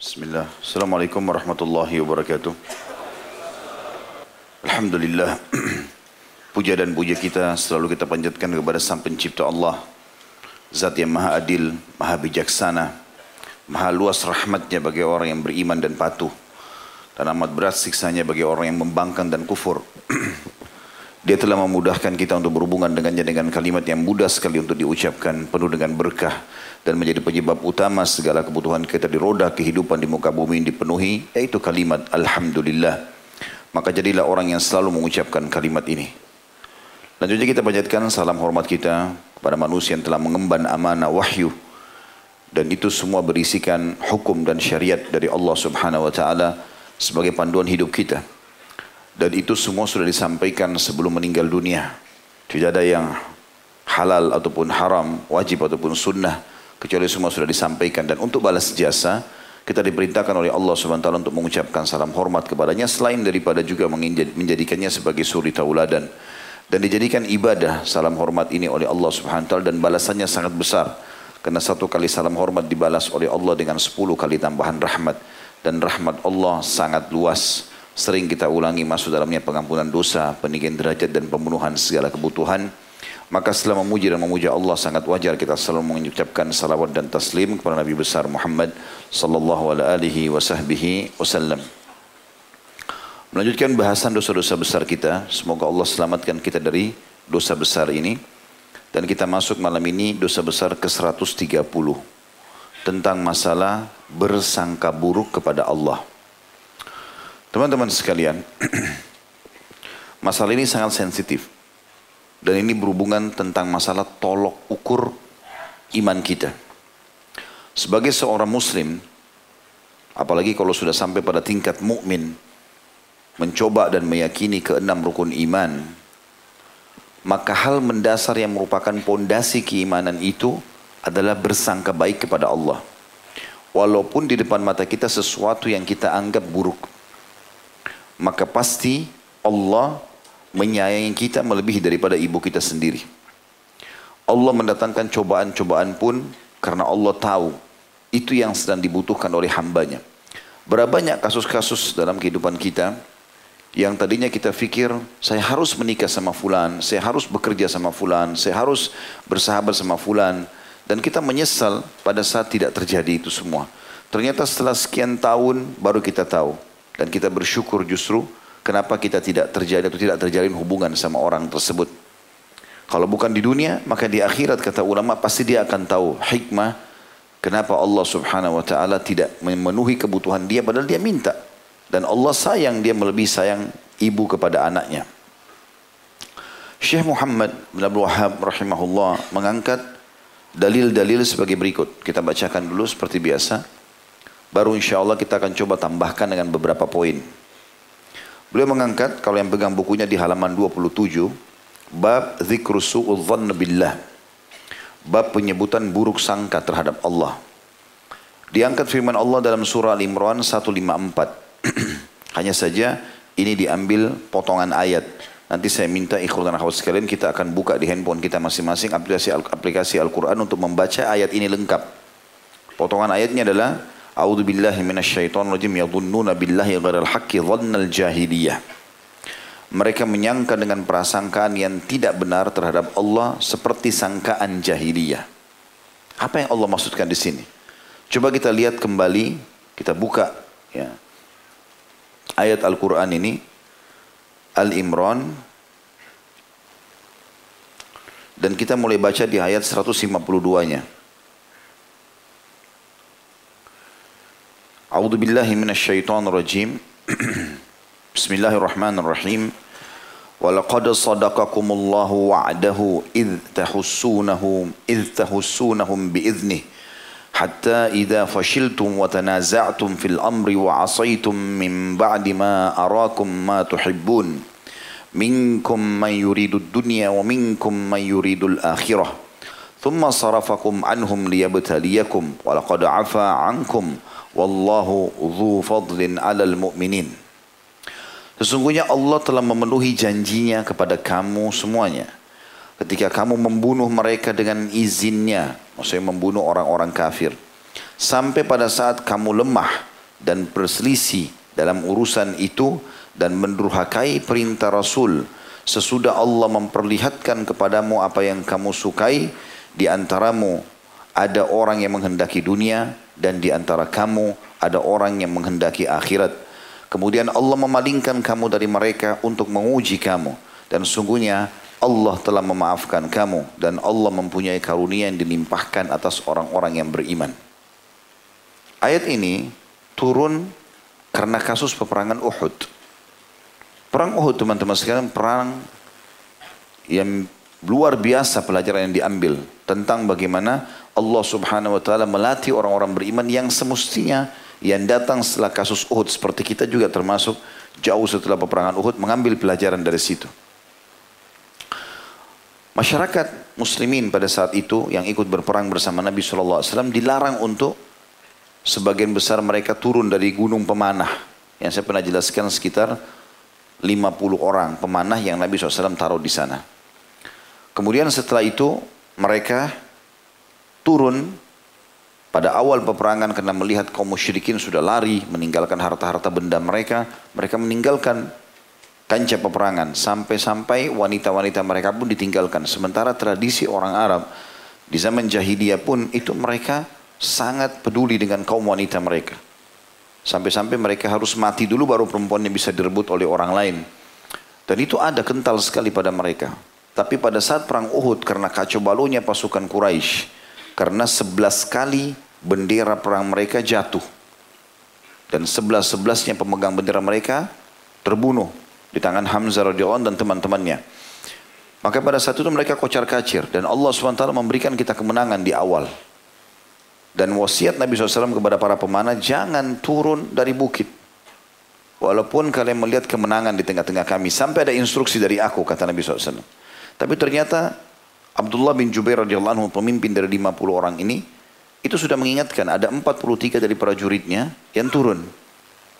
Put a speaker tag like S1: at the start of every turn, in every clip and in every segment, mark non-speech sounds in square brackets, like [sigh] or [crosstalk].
S1: Bismillah. Assalamualaikum warahmatullahi wabarakatuh. Alhamdulillah. [clears throat] Puja dan puja kita selalu kita panjatkan kepada Sang Pencipta Allah. Zat yang maha adil, maha bijaksana, maha luas rahmatnya bagi orang yang beriman dan patuh. Dan amat berat siksanya bagi orang yang membangkang dan kufur. [clears throat] Dia telah memudahkan kita untuk berhubungan dengannya dengan kalimat yang mudah sekali untuk diucapkan, penuh dengan berkah dan menjadi penyebab utama segala kebutuhan kita di roda kehidupan di muka bumi dipenuhi, yaitu kalimat Alhamdulillah. Maka jadilah orang yang selalu mengucapkan kalimat ini. Lanjutnya kita panjatkan salam hormat kita kepada manusia yang telah mengemban amanah wahyu dan itu semua berisikan hukum dan syariat dari Allah Subhanahu wa taala sebagai panduan hidup kita. Dan itu semua sudah disampaikan sebelum meninggal dunia. Tidak ada yang halal ataupun haram, wajib ataupun sunnah. Kecuali semua sudah disampaikan. Dan untuk balas jasa, kita diperintahkan oleh Allah SWT untuk mengucapkan salam hormat kepadanya. Selain daripada juga menjadikannya sebagai suri tauladan. Dan dijadikan ibadah salam hormat ini oleh Allah SWT dan balasannya sangat besar. Karena satu kali salam hormat dibalas oleh Allah dengan sepuluh kali tambahan rahmat. Dan rahmat Allah sangat luas sering kita ulangi masuk dalamnya pengampunan dosa, peninggian derajat dan pembunuhan segala kebutuhan. Maka setelah memuji dan memuja Allah sangat wajar kita selalu mengucapkan salawat dan taslim kepada Nabi besar Muhammad sallallahu alaihi wasallam. Melanjutkan bahasan dosa-dosa besar kita, semoga Allah selamatkan kita dari dosa besar ini. Dan kita masuk malam ini dosa besar ke-130 tentang masalah bersangka buruk kepada Allah. Teman-teman sekalian, [clears throat] masalah ini sangat sensitif. Dan ini berhubungan tentang masalah tolok ukur iman kita. Sebagai seorang muslim, apalagi kalau sudah sampai pada tingkat mukmin, mencoba dan meyakini keenam rukun iman, maka hal mendasar yang merupakan pondasi keimanan itu adalah bersangka baik kepada Allah. Walaupun di depan mata kita sesuatu yang kita anggap buruk maka pasti Allah menyayangi kita melebihi daripada ibu kita sendiri. Allah mendatangkan cobaan-cobaan pun karena Allah tahu itu yang sedang dibutuhkan oleh hambanya. Berapa banyak kasus-kasus dalam kehidupan kita yang tadinya kita fikir saya harus menikah sama fulan, saya harus bekerja sama fulan, saya harus bersahabat sama fulan dan kita menyesal pada saat tidak terjadi itu semua. Ternyata setelah sekian tahun baru kita tahu dan kita bersyukur justru kenapa kita tidak terjadi atau tidak terjalin hubungan sama orang tersebut. Kalau bukan di dunia, maka di akhirat kata ulama pasti dia akan tahu hikmah kenapa Allah subhanahu wa ta'ala tidak memenuhi kebutuhan dia padahal dia minta. Dan Allah sayang dia melebihi sayang ibu kepada anaknya. Syekh Muhammad bin Abdul Wahab rahimahullah mengangkat dalil-dalil sebagai berikut. Kita bacakan dulu seperti biasa. Baru insya Allah kita akan coba tambahkan dengan beberapa poin. Beliau mengangkat, kalau yang pegang bukunya di halaman 27, Bab Zikru Su'udhan Billah. Bab penyebutan buruk sangka terhadap Allah. Diangkat firman Allah dalam surah Al-Imran 154. [clears throat] Hanya saja ini diambil potongan ayat. Nanti saya minta ikhwan dan akhwat sekalian kita akan buka di handphone kita masing-masing aplikasi aplikasi Al-Quran untuk membaca ayat ini lengkap. Potongan ayatnya adalah A'udzu billahi minasyaitonir rajim yadhunnuna billahi ghairal haqqi dhannal jahiliyah. Mereka menyangka dengan prasangkaan yang tidak benar terhadap Allah seperti sangkaan jahiliyah. Apa yang Allah maksudkan di sini? Coba kita lihat kembali, kita buka ya. Ayat Al-Qur'an ini Al-Imran dan kita mulai baca di ayat 152-nya. أعوذ بالله من الشيطان الرجيم. [clears throat] بسم الله الرحمن الرحيم. ولقد صدقكم الله وعده إذ تحسونهم إذ تحسونهم بإذنه حتى إذا فشلتم وتنازعتم في الأمر وعصيتم من بعد ما أراكم ما تحبون. منكم من يريد الدنيا ومنكم من يريد الآخرة. ثم صرفكم عنهم ليبتليكم ولقد عفا عنكم Wallahu dhu fadlin alal mu'minin. Sesungguhnya Allah telah memenuhi janjinya kepada kamu semuanya. Ketika kamu membunuh mereka dengan izinnya. Maksudnya membunuh orang-orang kafir. Sampai pada saat kamu lemah. dan berselisih dalam urusan itu dan mendurhakai perintah Rasul sesudah Allah memperlihatkan kepadamu apa yang kamu sukai di antaramu ada orang yang menghendaki dunia dan di antara kamu ada orang yang menghendaki akhirat kemudian Allah memalingkan kamu dari mereka untuk menguji kamu dan sungguhnya Allah telah memaafkan kamu dan Allah mempunyai karunia yang dilimpahkan atas orang-orang yang beriman. Ayat ini turun karena kasus peperangan Uhud. Perang Uhud teman-teman sekalian perang yang luar biasa pelajaran yang diambil tentang bagaimana Allah subhanahu wa ta'ala melatih orang-orang beriman yang semestinya yang datang setelah kasus Uhud seperti kita juga termasuk jauh setelah peperangan Uhud mengambil pelajaran dari situ. Masyarakat muslimin pada saat itu yang ikut berperang bersama Nabi SAW dilarang untuk sebagian besar mereka turun dari gunung pemanah. Yang saya pernah jelaskan sekitar 50 orang pemanah yang Nabi SAW taruh di sana. Kemudian setelah itu mereka turun pada awal peperangan karena melihat kaum musyrikin sudah lari meninggalkan harta-harta benda mereka, mereka meninggalkan kancah peperangan sampai-sampai wanita-wanita mereka pun ditinggalkan. Sementara tradisi orang Arab di zaman jahiliyah pun itu mereka sangat peduli dengan kaum wanita mereka. Sampai-sampai mereka harus mati dulu baru perempuannya bisa direbut oleh orang lain. Dan itu ada kental sekali pada mereka. Tapi pada saat perang Uhud karena kacau balunya pasukan Quraisy, karena sebelas kali bendera perang mereka jatuh. Dan sebelas-sebelasnya pemegang bendera mereka terbunuh di tangan Hamzah radhiyallahu dan teman-temannya. Maka pada saat itu mereka kocar kacir dan Allah SWT memberikan kita kemenangan di awal. Dan wasiat Nabi SAW kepada para pemanah jangan turun dari bukit. Walaupun kalian melihat kemenangan di tengah-tengah kami. Sampai ada instruksi dari aku kata Nabi SAW. Tapi ternyata Abdullah bin Jubair radhiyallahu anhu pemimpin dari 50 orang ini itu sudah mengingatkan ada 43 dari prajuritnya yang turun.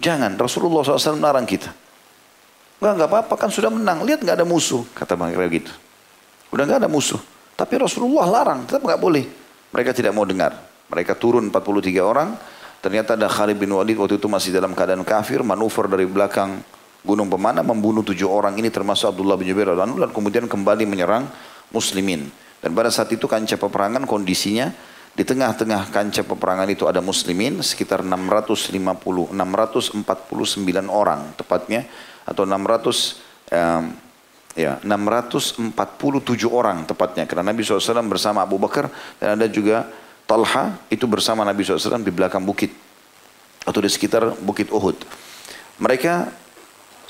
S1: Jangan Rasulullah SAW melarang kita. Enggak, enggak apa-apa kan sudah menang. Lihat enggak ada musuh. Kata mereka gitu. Udah enggak ada musuh. Tapi Rasulullah larang, tetap enggak boleh. Mereka tidak mau dengar. Mereka turun 43 orang. Ternyata ada Khalid bin Walid waktu itu masih dalam keadaan kafir. Manuver dari belakang gunung pemanah membunuh tujuh orang ini termasuk Abdullah bin Jubair dan kemudian kembali menyerang muslimin. Dan pada saat itu kancah peperangan kondisinya di tengah-tengah kancah peperangan itu ada muslimin sekitar 650 649 orang tepatnya atau 600 um, ya 647 orang tepatnya karena Nabi SAW bersama Abu Bakar dan ada juga Talha itu bersama Nabi SAW di belakang bukit atau di sekitar bukit Uhud. Mereka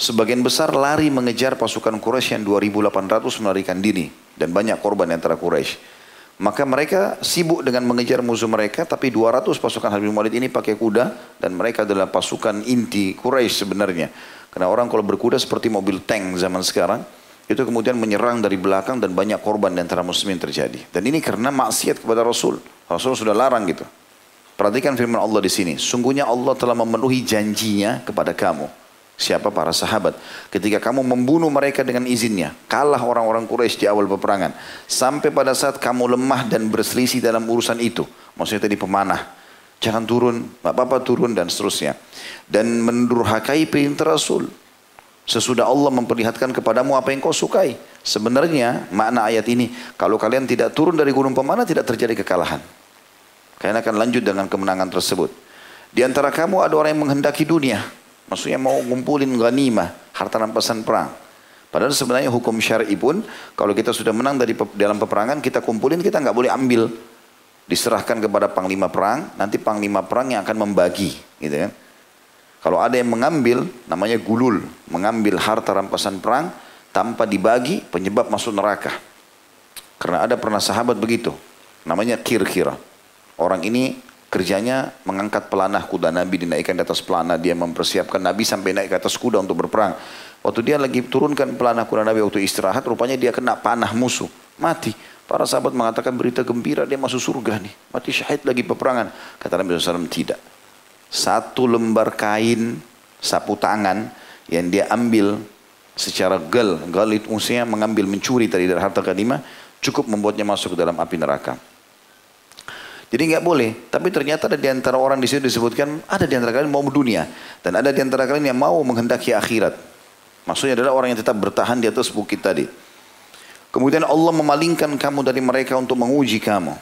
S1: sebagian besar lari mengejar pasukan Quraisy yang 2800 melarikan diri dan banyak korban antara Quraisy. Maka mereka sibuk dengan mengejar musuh mereka, tapi 200 pasukan Habib Walid ini pakai kuda dan mereka adalah pasukan inti Quraisy sebenarnya. Karena orang kalau berkuda seperti mobil tank zaman sekarang, itu kemudian menyerang dari belakang dan banyak korban di antara muslimin terjadi. Dan ini karena maksiat kepada Rasul. Rasul sudah larang gitu. Perhatikan firman Allah di sini. Sungguhnya Allah telah memenuhi janjinya kepada kamu. Siapa para sahabat. Ketika kamu membunuh mereka dengan izinnya. Kalah orang-orang Quraisy di awal peperangan. Sampai pada saat kamu lemah dan berselisih dalam urusan itu. Maksudnya tadi pemanah. Jangan turun, bapak-bapak turun dan seterusnya. Dan mendurhakai perintah Rasul. Sesudah Allah memperlihatkan kepadamu apa yang kau sukai. Sebenarnya makna ayat ini, kalau kalian tidak turun dari gunung pemanah tidak terjadi kekalahan. Kalian akan lanjut dengan kemenangan tersebut. Di antara kamu ada orang yang menghendaki dunia. Maksudnya mau ngumpulin ghanimah, harta rampasan perang. Padahal sebenarnya hukum syar'i pun kalau kita sudah menang dari dalam peperangan kita kumpulin kita nggak boleh ambil diserahkan kepada panglima perang, nanti panglima perang yang akan membagi, gitu ya. Kalau ada yang mengambil, namanya gulul, mengambil harta rampasan perang tanpa dibagi, penyebab masuk neraka. Karena ada pernah sahabat begitu, namanya kir-kira. Orang ini kerjanya mengangkat pelanah kuda Nabi dinaikkan di atas pelanah, dia mempersiapkan Nabi sampai naik ke atas kuda untuk berperang. Waktu dia lagi turunkan pelanah kuda Nabi waktu istirahat, rupanya dia kena panah musuh, mati. Para sahabat mengatakan berita gembira dia masuk surga nih. Mati syahid lagi peperangan. Kata Nabi SAW tidak. Satu lembar kain sapu tangan yang dia ambil secara gal. Gal itu maksudnya mengambil mencuri tadi dari harta kadima. Cukup membuatnya masuk ke dalam api neraka. Jadi nggak boleh. Tapi ternyata ada di antara orang di situ disebutkan ada di antara kalian mau dunia dan ada di antara kalian yang mau menghendaki akhirat. Maksudnya adalah orang yang tetap bertahan di atas bukit tadi. Kemudian Allah memalingkan kamu dari mereka untuk menguji kamu.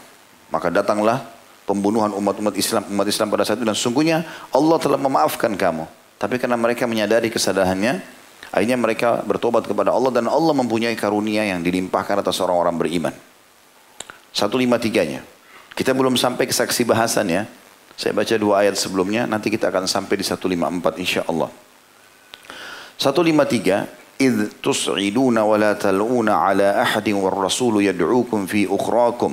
S1: Maka datanglah pembunuhan umat-umat Islam umat Islam pada saat itu dan sungguhnya Allah telah memaafkan kamu. Tapi karena mereka menyadari kesadarannya, akhirnya mereka bertobat kepada Allah dan Allah mempunyai karunia yang dilimpahkan atas orang-orang beriman. 153-nya. Kita belum sampai ke saksi bahasan ya. Saya baca dua ayat sebelumnya, nanti kita akan sampai di 154 insya Allah. 153, إذ تصعدون ولا تلؤون على أحد والرسول يدعوكم في أخراكم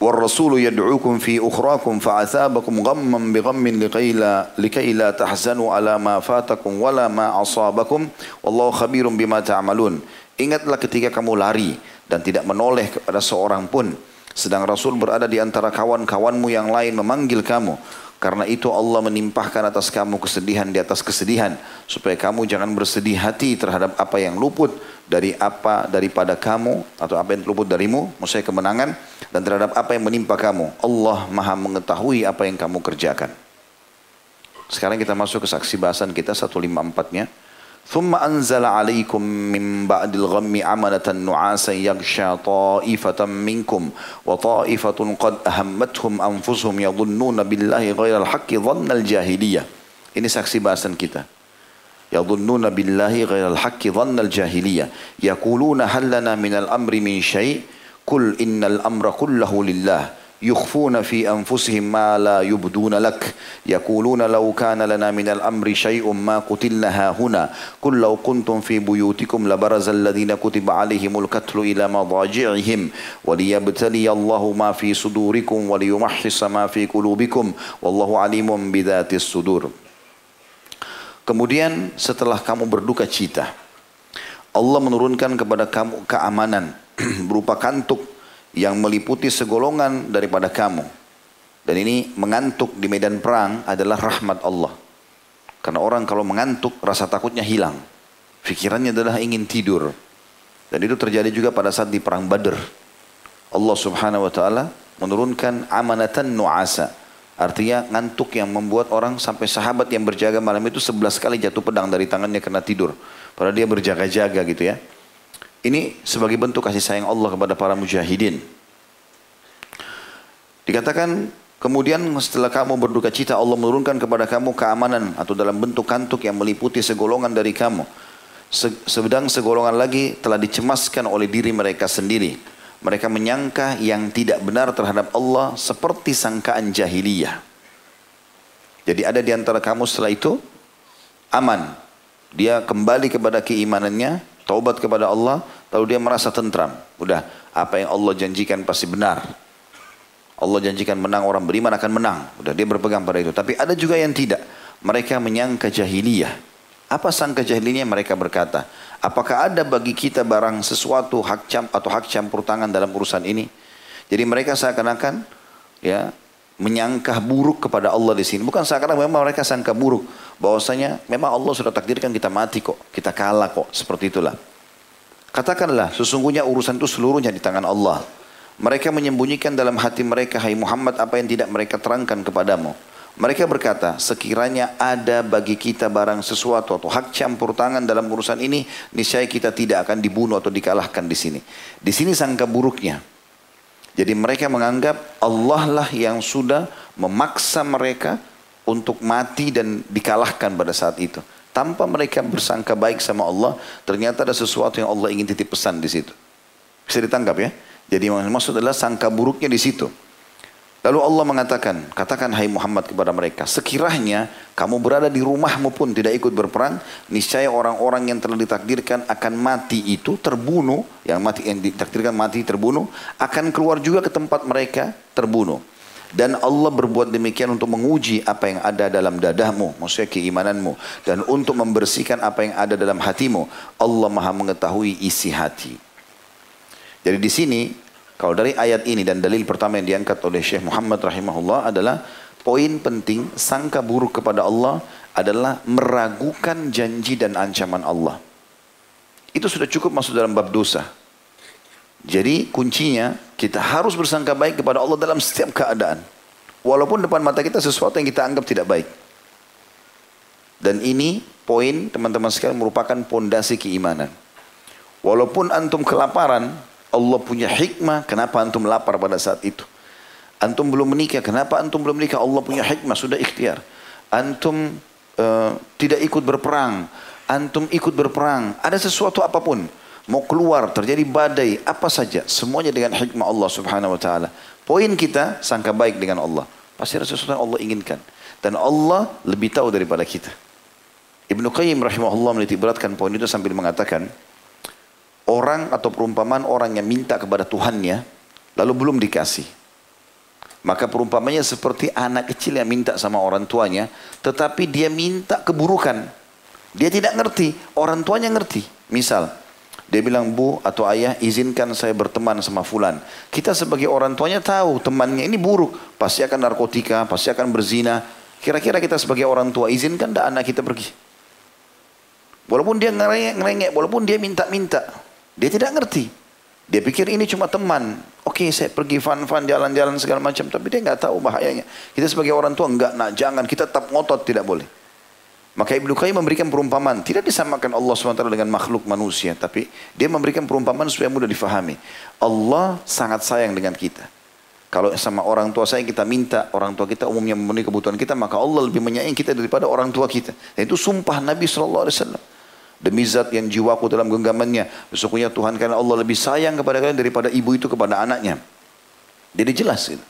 S1: والرسول يدعوكم في أخراكم فعثابكم غما بغم لكي لا, لكي لا تحزنوا على ما فاتكم ولا ما أصابكم والله خبير بما تعملون Ingatlah ketika kamu lari dan tidak menoleh kepada seorang pun sedang Rasul berada di antara kawan-kawanmu yang lain memanggil kamu. Karena itu Allah menimpahkan atas kamu kesedihan di atas kesedihan. Supaya kamu jangan bersedih hati terhadap apa yang luput dari apa daripada kamu. Atau apa yang luput darimu. Maksudnya kemenangan. Dan terhadap apa yang menimpa kamu. Allah maha mengetahui apa yang kamu kerjakan. Sekarang kita masuk ke saksi bahasan kita 154-nya. ثم أنزل عليكم من بعد الغم عملة نعاسا يغشى طائفة منكم وطائفة قد أهمتهم أنفسهم يظنون بالله غير الحق ظن الجاهلية. Ini saksi bahasan kita. يظنون بالله غير الحق ظن الجاهلية. يقولون هل لنا من الأمر من شيء؟ قل إن الأمر كله لله. يخفون في أنفسهم ما لا يبدون لك يقولون لو كان لنا من الأمر شيء ما قتلنا هنا قل لو كنتم في بيوتكم لبرز الذين كتب عليهم القتل إلى مضاجعهم وليبتلي الله ما في صدوركم وليمحص ما في قلوبكم والله عليم بذات الصدور Kemudian setelah kamu berduka cita, Allah menurunkan kepada kamu keamanan berupa kantuk yang meliputi segolongan daripada kamu. Dan ini mengantuk di medan perang adalah rahmat Allah. Karena orang kalau mengantuk rasa takutnya hilang. Fikirannya adalah ingin tidur. Dan itu terjadi juga pada saat di perang Badr. Allah subhanahu wa ta'ala menurunkan amanatan nu'asa. Artinya ngantuk yang membuat orang sampai sahabat yang berjaga malam itu sebelas kali jatuh pedang dari tangannya karena tidur. Padahal dia berjaga-jaga gitu ya. Ini sebagai bentuk kasih sayang Allah kepada para mujahidin. Dikatakan kemudian setelah kamu berduka cita Allah menurunkan kepada kamu keamanan atau dalam bentuk kantuk yang meliputi segolongan dari kamu. Sedang segolongan lagi telah dicemaskan oleh diri mereka sendiri. Mereka menyangka yang tidak benar terhadap Allah seperti sangkaan jahiliyah. Jadi ada di antara kamu setelah itu aman. Dia kembali kepada keimanannya, taubat kepada Allah, lalu dia merasa tentram. Udah, apa yang Allah janjikan pasti benar. Allah janjikan menang orang beriman akan menang. Udah dia berpegang pada itu. Tapi ada juga yang tidak. Mereka menyangka jahiliyah. Apa sangka jahiliyah mereka berkata, apakah ada bagi kita barang sesuatu hak cam atau hak campur tangan dalam urusan ini? Jadi mereka seakan-akan ya menyangka buruk kepada Allah di sini. Bukan seakan-akan memang mereka sangka buruk. Bahwasanya memang Allah sudah takdirkan kita mati kok. Kita kalah kok. Seperti itulah. Katakanlah sesungguhnya urusan itu seluruhnya di tangan Allah. Mereka menyembunyikan dalam hati mereka, hai Muhammad, apa yang tidak mereka terangkan kepadamu. Mereka berkata, sekiranya ada bagi kita barang sesuatu atau hak campur tangan dalam urusan ini, niscaya kita tidak akan dibunuh atau dikalahkan di sini. Di sini sangka buruknya. Jadi mereka menganggap Allah lah yang sudah memaksa mereka untuk mati dan dikalahkan pada saat itu. Tanpa mereka bersangka baik sama Allah, ternyata ada sesuatu yang Allah ingin titip pesan di situ. Bisa ditangkap ya? Jadi maksud adalah sangka buruknya di situ. Lalu Allah mengatakan, katakan hai Muhammad kepada mereka, sekiranya kamu berada di rumahmu pun tidak ikut berperang, niscaya orang-orang yang telah ditakdirkan akan mati itu terbunuh, yang mati yang ditakdirkan mati terbunuh, akan keluar juga ke tempat mereka terbunuh. Dan Allah berbuat demikian untuk menguji apa yang ada dalam dadahmu, maksudnya keimananmu. Dan untuk membersihkan apa yang ada dalam hatimu. Allah maha mengetahui isi hati. Jadi di sini kalau dari ayat ini dan dalil pertama yang diangkat oleh Syekh Muhammad rahimahullah adalah poin penting sangka buruk kepada Allah adalah meragukan janji dan ancaman Allah. Itu sudah cukup masuk dalam bab dosa. Jadi kuncinya kita harus bersangka baik kepada Allah dalam setiap keadaan. Walaupun depan mata kita sesuatu yang kita anggap tidak baik. Dan ini poin teman-teman sekalian merupakan pondasi keimanan. Walaupun antum kelaparan, Allah punya hikmah kenapa antum lapar pada saat itu. Antum belum menikah, kenapa antum belum menikah? Allah punya hikmah, sudah ikhtiar. Antum uh, tidak ikut berperang, antum ikut berperang, ada sesuatu apa pun. Mau keluar, terjadi badai, apa saja. Semuanya dengan hikmah Allah subhanahu wa ta'ala. Poin kita, sangka baik dengan Allah. Pasti ada sesuatu yang Allah inginkan. Dan Allah lebih tahu daripada kita. Ibnu Qayyim rahimahullah menitik beratkan poin itu sambil mengatakan, orang atau perumpamaan orang yang minta kepada Tuhannya, lalu belum dikasih. Maka perumpamannya seperti anak kecil yang minta sama orang tuanya, tetapi dia minta keburukan. Dia tidak ngerti, orang tuanya ngerti. Misal, dia bilang, bu atau ayah izinkan saya berteman sama fulan. Kita sebagai orang tuanya tahu temannya ini buruk. Pasti akan narkotika, pasti akan berzina. Kira-kira kita sebagai orang tua izinkan dah anak kita pergi. Walaupun dia ngerengek, walaupun dia minta-minta. Dia tidak ngerti. Dia pikir ini cuma teman. Oke, okay, saya pergi fun-fun, jalan-jalan segala macam. Tapi dia nggak tahu bahayanya. Kita sebagai orang tua nggak, nak jangan. Kita tetap ngotot, tidak boleh. Maka Ibnu Qayyim memberikan perumpamaan. Tidak disamakan Allah SWT dengan makhluk manusia. Tapi dia memberikan perumpamaan supaya mudah difahami. Allah sangat sayang dengan kita. Kalau sama orang tua saya kita minta, orang tua kita umumnya memenuhi kebutuhan kita, maka Allah lebih menyayangi kita daripada orang tua kita. Dan itu sumpah Nabi SAW. Demi zat yang jiwaku dalam genggamannya. Sesungguhnya Tuhan karena Allah lebih sayang kepada kalian daripada ibu itu kepada anaknya. Jadi jelas itu.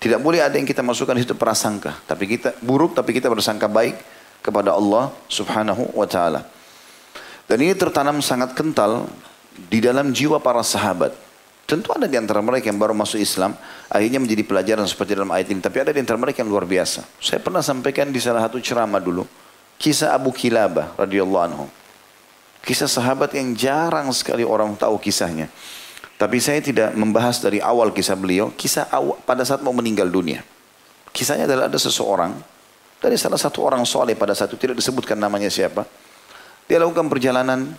S1: Tidak boleh ada yang kita masukkan di situ prasangka. Tapi kita buruk tapi kita bersangka baik kepada Allah subhanahu wa ta'ala. Dan ini tertanam sangat kental di dalam jiwa para sahabat. Tentu ada di antara mereka yang baru masuk Islam, akhirnya menjadi pelajaran seperti dalam ayat ini. Tapi ada di antara mereka yang luar biasa. Saya pernah sampaikan di salah satu ceramah dulu, kisah Abu Kilabah radhiyallahu anhu. Kisah sahabat yang jarang sekali orang tahu kisahnya. Tapi saya tidak membahas dari awal kisah beliau, kisah awal, pada saat mau meninggal dunia. Kisahnya adalah ada seseorang dari salah satu orang soleh pada saat itu tidak disebutkan namanya siapa. Dia lakukan perjalanan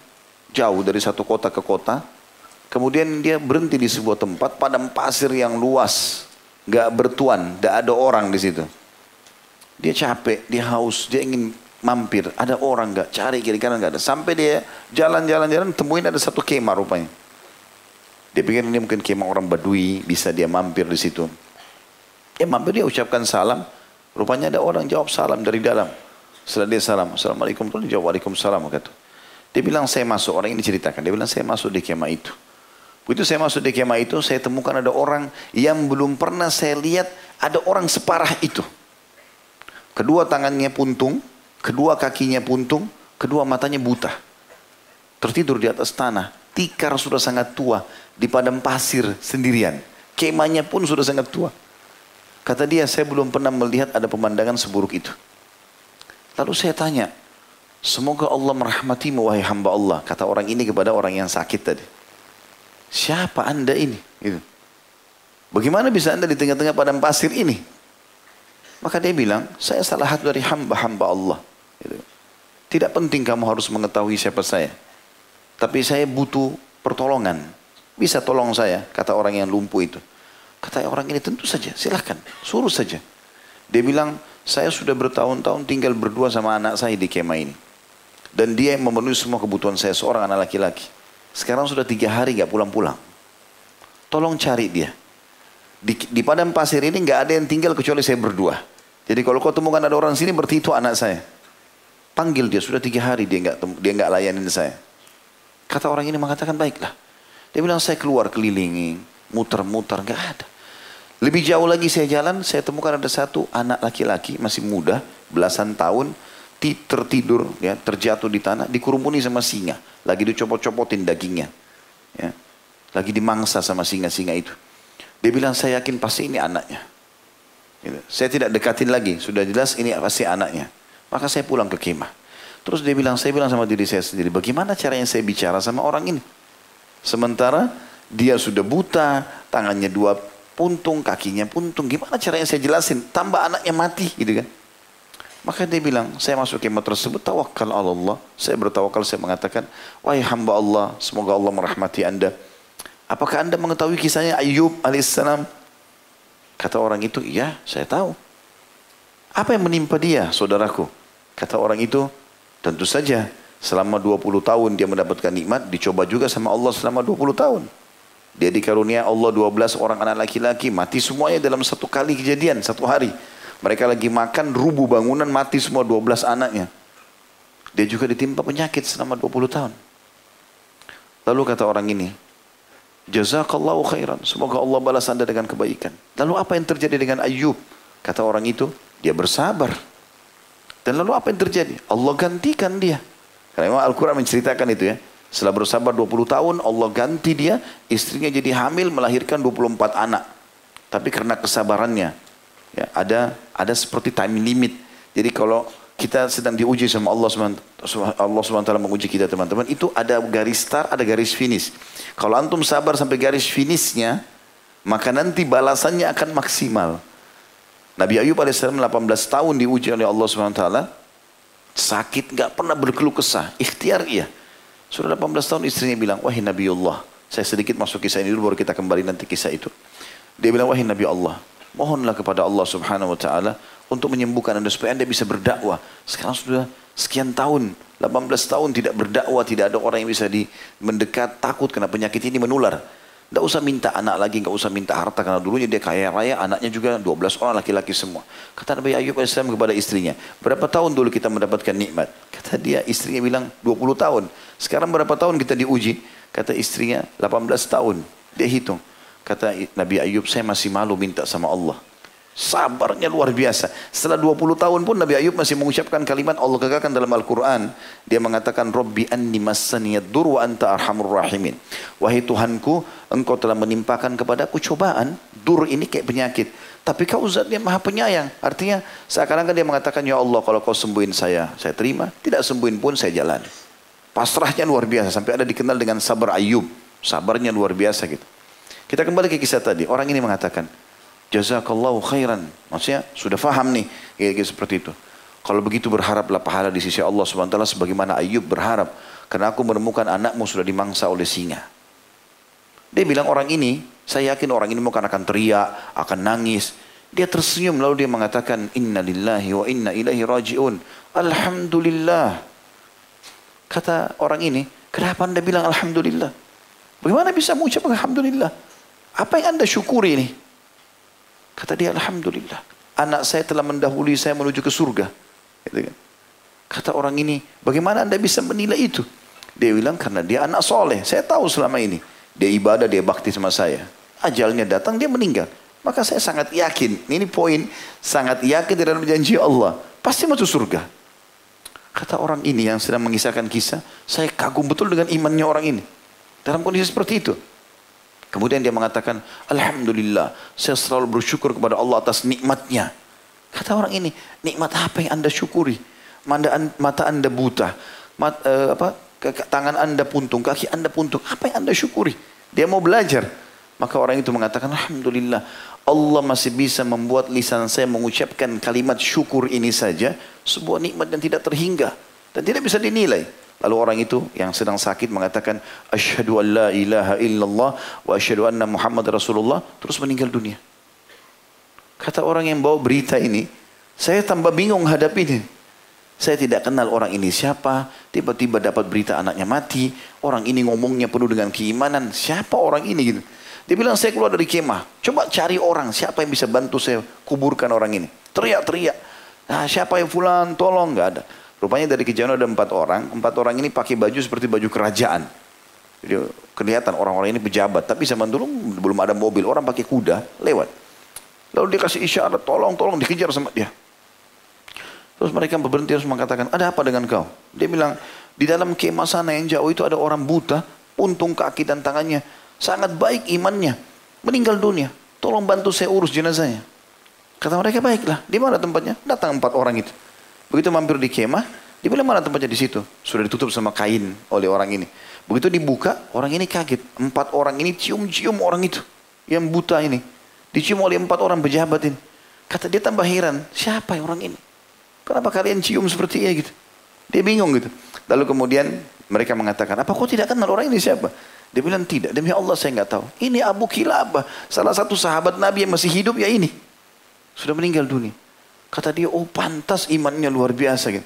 S1: jauh dari satu kota ke kota. Kemudian dia berhenti di sebuah tempat padang pasir yang luas, gak bertuan, gak ada orang di situ. Dia capek, dia haus, dia ingin mampir. Ada orang nggak cari kiri kanan nggak ada. Sampai dia jalan-jalan-jalan temuin ada satu kemah rupanya. Dia pikir ini mungkin kemah orang Badui bisa dia mampir di situ. Ya mampir dia ucapkan salam. Rupanya ada orang jawab salam dari dalam. Setelah dia salam, Assalamualaikum, dia jawab Waalaikumsalam. Kata. Dia bilang saya masuk, orang ini ceritakan. Dia bilang saya masuk di kemah itu. Begitu saya masuk di kemah itu, saya temukan ada orang yang belum pernah saya lihat ada orang separah itu. Kedua tangannya puntung, Kedua kakinya puntung, kedua matanya buta. Tertidur di atas tanah. Tikar sudah sangat tua di padang pasir sendirian. Kemahnya pun sudah sangat tua. Kata dia, saya belum pernah melihat ada pemandangan seburuk itu. Lalu saya tanya, semoga Allah merahmatimu wahai hamba Allah. Kata orang ini kepada orang yang sakit tadi. Siapa anda ini? Gitu. Bagaimana bisa anda di tengah-tengah padang pasir ini? Maka dia bilang, saya salah satu dari hamba-hamba Allah. Gitu. Tidak penting kamu harus mengetahui siapa saya. Tapi saya butuh pertolongan. Bisa tolong saya, kata orang yang lumpuh itu. Kata orang ini tentu saja, silahkan, suruh saja. Dia bilang, saya sudah bertahun-tahun tinggal berdua sama anak saya di kemah ini. Dan dia yang memenuhi semua kebutuhan saya, seorang anak laki-laki. Sekarang sudah tiga hari gak pulang-pulang. Tolong cari dia. Di, di padang pasir ini gak ada yang tinggal kecuali saya berdua. Jadi kalau kau temukan ada orang sini berarti itu anak saya. Panggil dia, sudah tiga hari dia nggak dia nggak layanin saya. Kata orang ini mengatakan baiklah. Dia bilang saya keluar kelilingi, muter-muter, nggak ada. Lebih jauh lagi saya jalan, saya temukan ada satu anak laki-laki masih muda, belasan tahun, tertidur, ya, terjatuh di tanah, dikurumuni sama singa. Lagi dicopot-copotin dagingnya. Ya. Lagi dimangsa sama singa-singa itu. Dia bilang, saya yakin pasti ini anaknya. Gitu. Saya tidak dekatin lagi, sudah jelas ini pasti anaknya. Maka saya pulang ke kemah. Terus dia bilang, saya bilang sama diri saya sendiri, bagaimana caranya saya bicara sama orang ini? Sementara dia sudah buta, tangannya dua puntung, kakinya puntung. Gimana caranya saya jelasin? Tambah anaknya mati gitu kan. Maka dia bilang, saya masuk kemah tersebut, tawakal Allah. Saya bertawakal, saya mengatakan, wahai hamba Allah, semoga Allah merahmati anda. Apakah anda mengetahui kisahnya Ayub alaihissalam? Kata orang itu, iya saya tahu. Apa yang menimpa dia saudaraku? Kata orang itu, tentu saja selama 20 tahun dia mendapatkan nikmat, dicoba juga sama Allah selama 20 tahun. Dia dikarunia Allah 12 orang anak laki-laki, mati semuanya dalam satu kali kejadian, satu hari. Mereka lagi makan, rubuh bangunan, mati semua 12 anaknya. Dia juga ditimpa penyakit selama 20 tahun. Lalu kata orang ini, Jazakallahu khairan. Semoga Allah balas anda dengan kebaikan. Lalu apa yang terjadi dengan Ayub? Kata orang itu, dia bersabar. Dan lalu apa yang terjadi? Allah gantikan dia. Karena memang Al-Quran menceritakan itu ya. Setelah bersabar 20 tahun, Allah ganti dia, istrinya jadi hamil, melahirkan 24 anak. Tapi karena kesabarannya, ya, ada ada seperti time limit. Jadi kalau kita sedang diuji sama Allah SWT, Allah SWT menguji kita teman-teman, itu ada garis start, ada garis finish. Kalau antum sabar sampai garis finishnya, maka nanti balasannya akan maksimal. Nabi Ayub AS 18 tahun diuji oleh Allah SWT, sakit, nggak pernah berkeluh kesah, ikhtiar iya. Sudah 18 tahun istrinya bilang, wahai Nabi Allah, saya sedikit masuk kisah ini dulu baru kita kembali nanti kisah itu. Dia bilang, wahai Nabi Allah, mohonlah kepada Allah subhanahu wa ta'ala untuk menyembuhkan anda supaya anda bisa berdakwah. Sekarang sudah sekian tahun, 18 tahun tidak berdakwah, tidak ada orang yang bisa di, mendekat, takut karena penyakit ini menular. Tidak usah minta anak lagi, tidak usah minta harta karena dulunya dia kaya raya, anaknya juga 12 orang laki-laki semua. Kata Nabi Ayub AS kepada istrinya, berapa tahun dulu kita mendapatkan nikmat? Kata dia, istrinya bilang 20 tahun. Sekarang berapa tahun kita diuji? Kata istrinya 18 tahun. Dia hitung. Kata Nabi Ayub, saya masih malu minta sama Allah. Sabarnya luar biasa. Setelah 20 tahun pun Nabi Ayub masih mengucapkan kalimat Allah katakan dalam Al-Quran. Dia mengatakan, Rabbi anni massaniyad dur wa anta arhamur rahimin. Wahai Tuhanku, engkau telah menimpakan kepadaku cobaan. Dur ini kayak penyakit. Tapi kau zat yang maha penyayang. Artinya seakan-akan dia mengatakan, Ya Allah kalau kau sembuhin saya, saya terima. Tidak sembuhin pun saya jalan. Pasrahnya luar biasa. Sampai ada dikenal dengan sabar Ayub. Sabarnya luar biasa gitu. Kita kembali ke kisah tadi. Orang ini mengatakan, jazakallahu khairan. Maksudnya sudah faham nih kayak, seperti itu. Kalau begitu berharaplah pahala di sisi Allah SWT sebagaimana Ayub berharap. Karena aku menemukan anakmu sudah dimangsa oleh singa. Dia bilang orang ini, saya yakin orang ini mungkin akan teriak, akan nangis. Dia tersenyum lalu dia mengatakan, Inna lillahi wa inna ilahi raji'un. Alhamdulillah. Kata orang ini, kenapa anda bilang Alhamdulillah? Bagaimana bisa mengucapkan Alhamdulillah? Apa yang anda syukuri ini? Kata dia, Alhamdulillah. Anak saya telah mendahului saya menuju ke surga. Gitu kan. Kata orang ini, bagaimana anda bisa menilai itu? Dia bilang, karena dia anak soleh. Saya tahu selama ini. Dia ibadah, dia bakti sama saya. Ajalnya datang, dia meninggal. Maka saya sangat yakin, ini poin, sangat yakin dalam janji Allah. Pasti masuk surga. Kata orang ini yang sedang mengisahkan kisah, saya kagum betul dengan imannya orang ini. Dalam kondisi seperti itu. Kemudian dia mengatakan, Alhamdulillah, saya selalu bersyukur kepada Allah atas nikmatnya. Kata orang ini, nikmat apa yang anda syukuri? Mata anda buta, mat, uh, apa, tangan anda puntung, kaki anda puntung. Apa yang anda syukuri? Dia mau belajar. Maka orang itu mengatakan, Alhamdulillah, Allah masih bisa membuat lisan saya mengucapkan kalimat syukur ini saja. Sebuah nikmat yang tidak terhingga. Dan tidak bisa dinilai. Lalu orang itu yang sedang sakit mengatakan asyhadu an la ilaha illallah wa asyhadu anna Muhammad Rasulullah terus meninggal dunia. Kata orang yang bawa berita ini, saya tambah bingung hadapinya. Saya tidak kenal orang ini siapa, tiba-tiba dapat berita anaknya mati, orang ini ngomongnya penuh dengan keimanan, siapa orang ini gitu. Dia bilang saya keluar dari kemah, coba cari orang, siapa yang bisa bantu saya kuburkan orang ini. Teriak-teriak, nah, siapa yang fulan, tolong, nggak ada. Rupanya dari kejauhan ada empat orang. Empat orang ini pakai baju seperti baju kerajaan. Jadi kelihatan orang-orang ini pejabat. Tapi zaman dulu belum ada mobil. Orang pakai kuda lewat. Lalu dia kasih isyarat, tolong, tolong dikejar sama dia. Terus mereka berhenti harus mengatakan, ada apa dengan kau? Dia bilang, di dalam kemah sana yang jauh itu ada orang buta, puntung kaki dan tangannya. Sangat baik imannya. Meninggal dunia. Tolong bantu saya urus jenazahnya. Kata mereka, baiklah. Di mana tempatnya? Datang empat orang itu. Begitu mampir di kemah, dia bilang mana tempatnya di situ? Sudah ditutup sama kain oleh orang ini. Begitu dibuka, orang ini kaget. Empat orang ini cium-cium orang itu. Yang buta ini. Dicium oleh empat orang pejabat ini. Kata dia tambah heran, siapa orang ini? Kenapa kalian cium seperti ini gitu? Dia bingung gitu. Lalu kemudian mereka mengatakan, apa kau tidak kenal orang ini siapa? Dia bilang tidak, demi Allah saya nggak tahu. Ini Abu Kilabah, salah satu sahabat Nabi yang masih hidup ya ini. Sudah meninggal dunia. Kata dia, oh pantas imannya luar biasa. Gitu.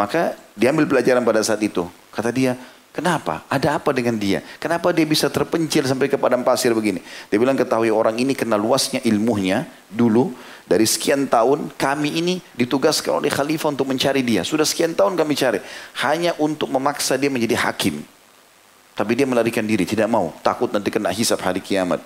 S1: Maka diambil pelajaran pada saat itu. Kata dia, Kenapa? Ada apa dengan dia? Kenapa dia bisa terpencil sampai ke padang pasir begini? Dia bilang ketahui orang ini kena luasnya ilmunya dulu dari sekian tahun kami ini ditugaskan oleh khalifah untuk mencari dia. Sudah sekian tahun kami cari hanya untuk memaksa dia menjadi hakim. Tapi dia melarikan diri, tidak mau, takut nanti kena hisab hari kiamat.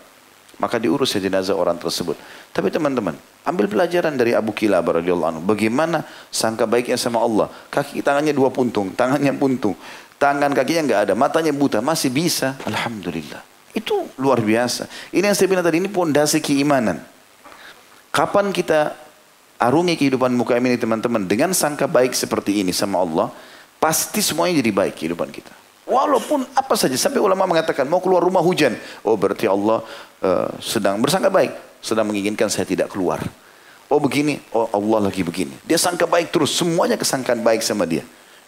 S1: Maka diurus ya jenazah orang tersebut. Tapi teman-teman, ambil pelajaran dari Abu Kilabah radhiyallahu anhu. Bagaimana sangka baiknya sama Allah. Kaki tangannya dua puntung, tangannya puntung. Tangan kakinya nggak ada, matanya buta, masih bisa. Alhamdulillah. Itu luar biasa. Ini yang saya bilang tadi, ini pondasi keimanan. Kapan kita arungi kehidupan muka ini teman-teman dengan sangka baik seperti ini sama Allah, pasti semuanya jadi baik kehidupan kita. Walaupun apa saja, sampai ulama mengatakan mau keluar rumah hujan. Oh berarti Allah uh, sedang bersangka baik, sedang menginginkan saya tidak keluar. Oh begini, oh Allah lagi begini. Dia sangka baik terus, semuanya kesangkaan baik sama dia.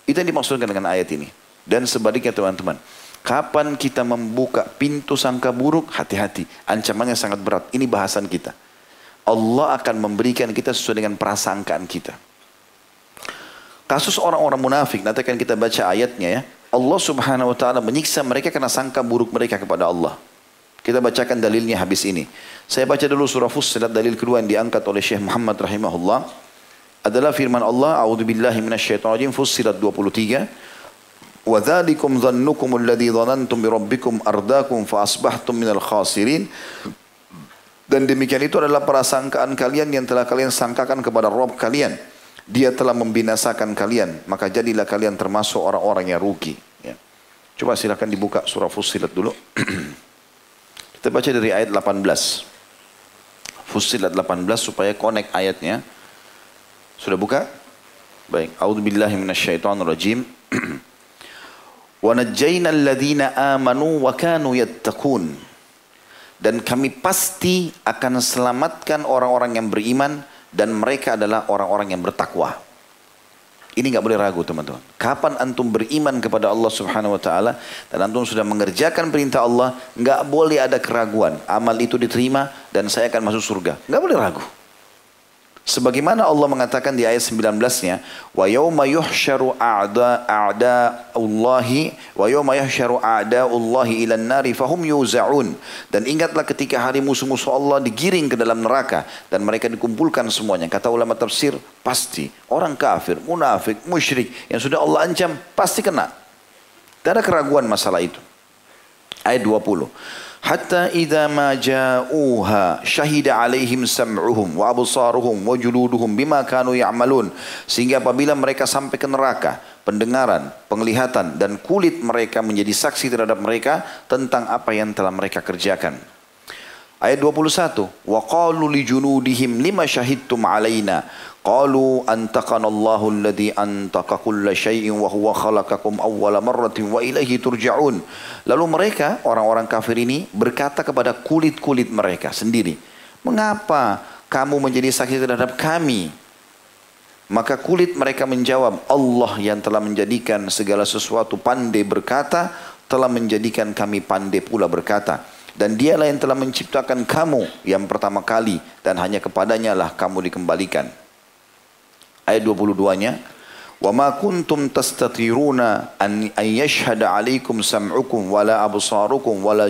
S1: Itu yang dimaksudkan dengan ayat ini. Dan sebaliknya teman-teman. Kapan kita membuka pintu sangka buruk, hati-hati. Ancamannya sangat berat. Ini bahasan kita. Allah akan memberikan kita sesuai dengan prasangkaan kita. Kasus orang-orang munafik, nanti akan kita baca ayatnya ya. Allah subhanahu wa ta'ala menyiksa mereka karena sangka buruk mereka kepada Allah. Kita bacakan dalilnya habis ini. Saya baca dulu surah Fussilat dalil kedua yang diangkat oleh Syekh Muhammad rahimahullah. Adalah firman Allah, A'udzubillahi minasyaitonirrajim, Fussilat 23. وذلكم ظنكم الذي ظننتم بربكم أرداكم فأصبحتم من الخاسرين dan demikian itu adalah prasangkaan kalian yang telah kalian sangkakan kepada Rob kalian. dia telah membinasakan kalian, maka jadilah kalian termasuk orang-orang yang rugi. Ya. Coba silakan dibuka surah Fussilat dulu. [clears throat] Kita baca dari ayat 18. Fussilat 18 supaya connect ayatnya. Sudah buka? Baik. A'udzubillahi minasyaitonirrajim. [clears throat] Wa najjayna alladhina amanu wa kanu yattaqun. Dan kami pasti akan selamatkan orang-orang yang beriman dan mereka adalah orang-orang yang bertakwa. Ini nggak boleh ragu teman-teman. Kapan antum beriman kepada Allah Subhanahu Wa Taala dan antum sudah mengerjakan perintah Allah, nggak boleh ada keraguan. Amal itu diterima dan saya akan masuk surga. Nggak boleh ragu. Sebagaimana Allah mengatakan di ayat 19-nya, wa yauma yuhsyaru a'da a'da'ullahi wa yauma yuhsyaru a'da'ullahi ilan nari fahum yuzaun. Dan ingatlah ketika hari musuh-musuh Allah digiring ke dalam neraka dan mereka dikumpulkan semuanya. Kata ulama tafsir, pasti orang kafir, munafik, musyrik yang sudah Allah ancam pasti kena. Tidak ada keraguan masalah itu. Ayat 20 hatta idza ma ja'uha syahida alaihim sam'uhum wa absaruhum wa juluduhum bima kanu ya'malun sehingga apabila mereka sampai ke neraka pendengaran, penglihatan dan kulit mereka menjadi saksi terhadap mereka tentang apa yang telah mereka kerjakan. Ayat 21, wa qalu li junudihim lima syahidtum alaina Qalu antaqana Allahu alladhi antaqa kulla syai'in wa huwa khalaqakum awwala marratin wa ilaihi turja'un. Lalu mereka orang-orang kafir ini berkata kepada kulit-kulit mereka sendiri, "Mengapa kamu menjadi saksi terhadap kami?" Maka kulit mereka menjawab, Allah yang telah menjadikan segala sesuatu pandai berkata, telah menjadikan kami pandai pula berkata. Dan dialah yang telah menciptakan kamu yang pertama kali dan hanya kepadanya lah kamu dikembalikan ayat 22-nya wa ma kuntum tastatiruna an yashhada alaikum sam'ukum wala absarukum wala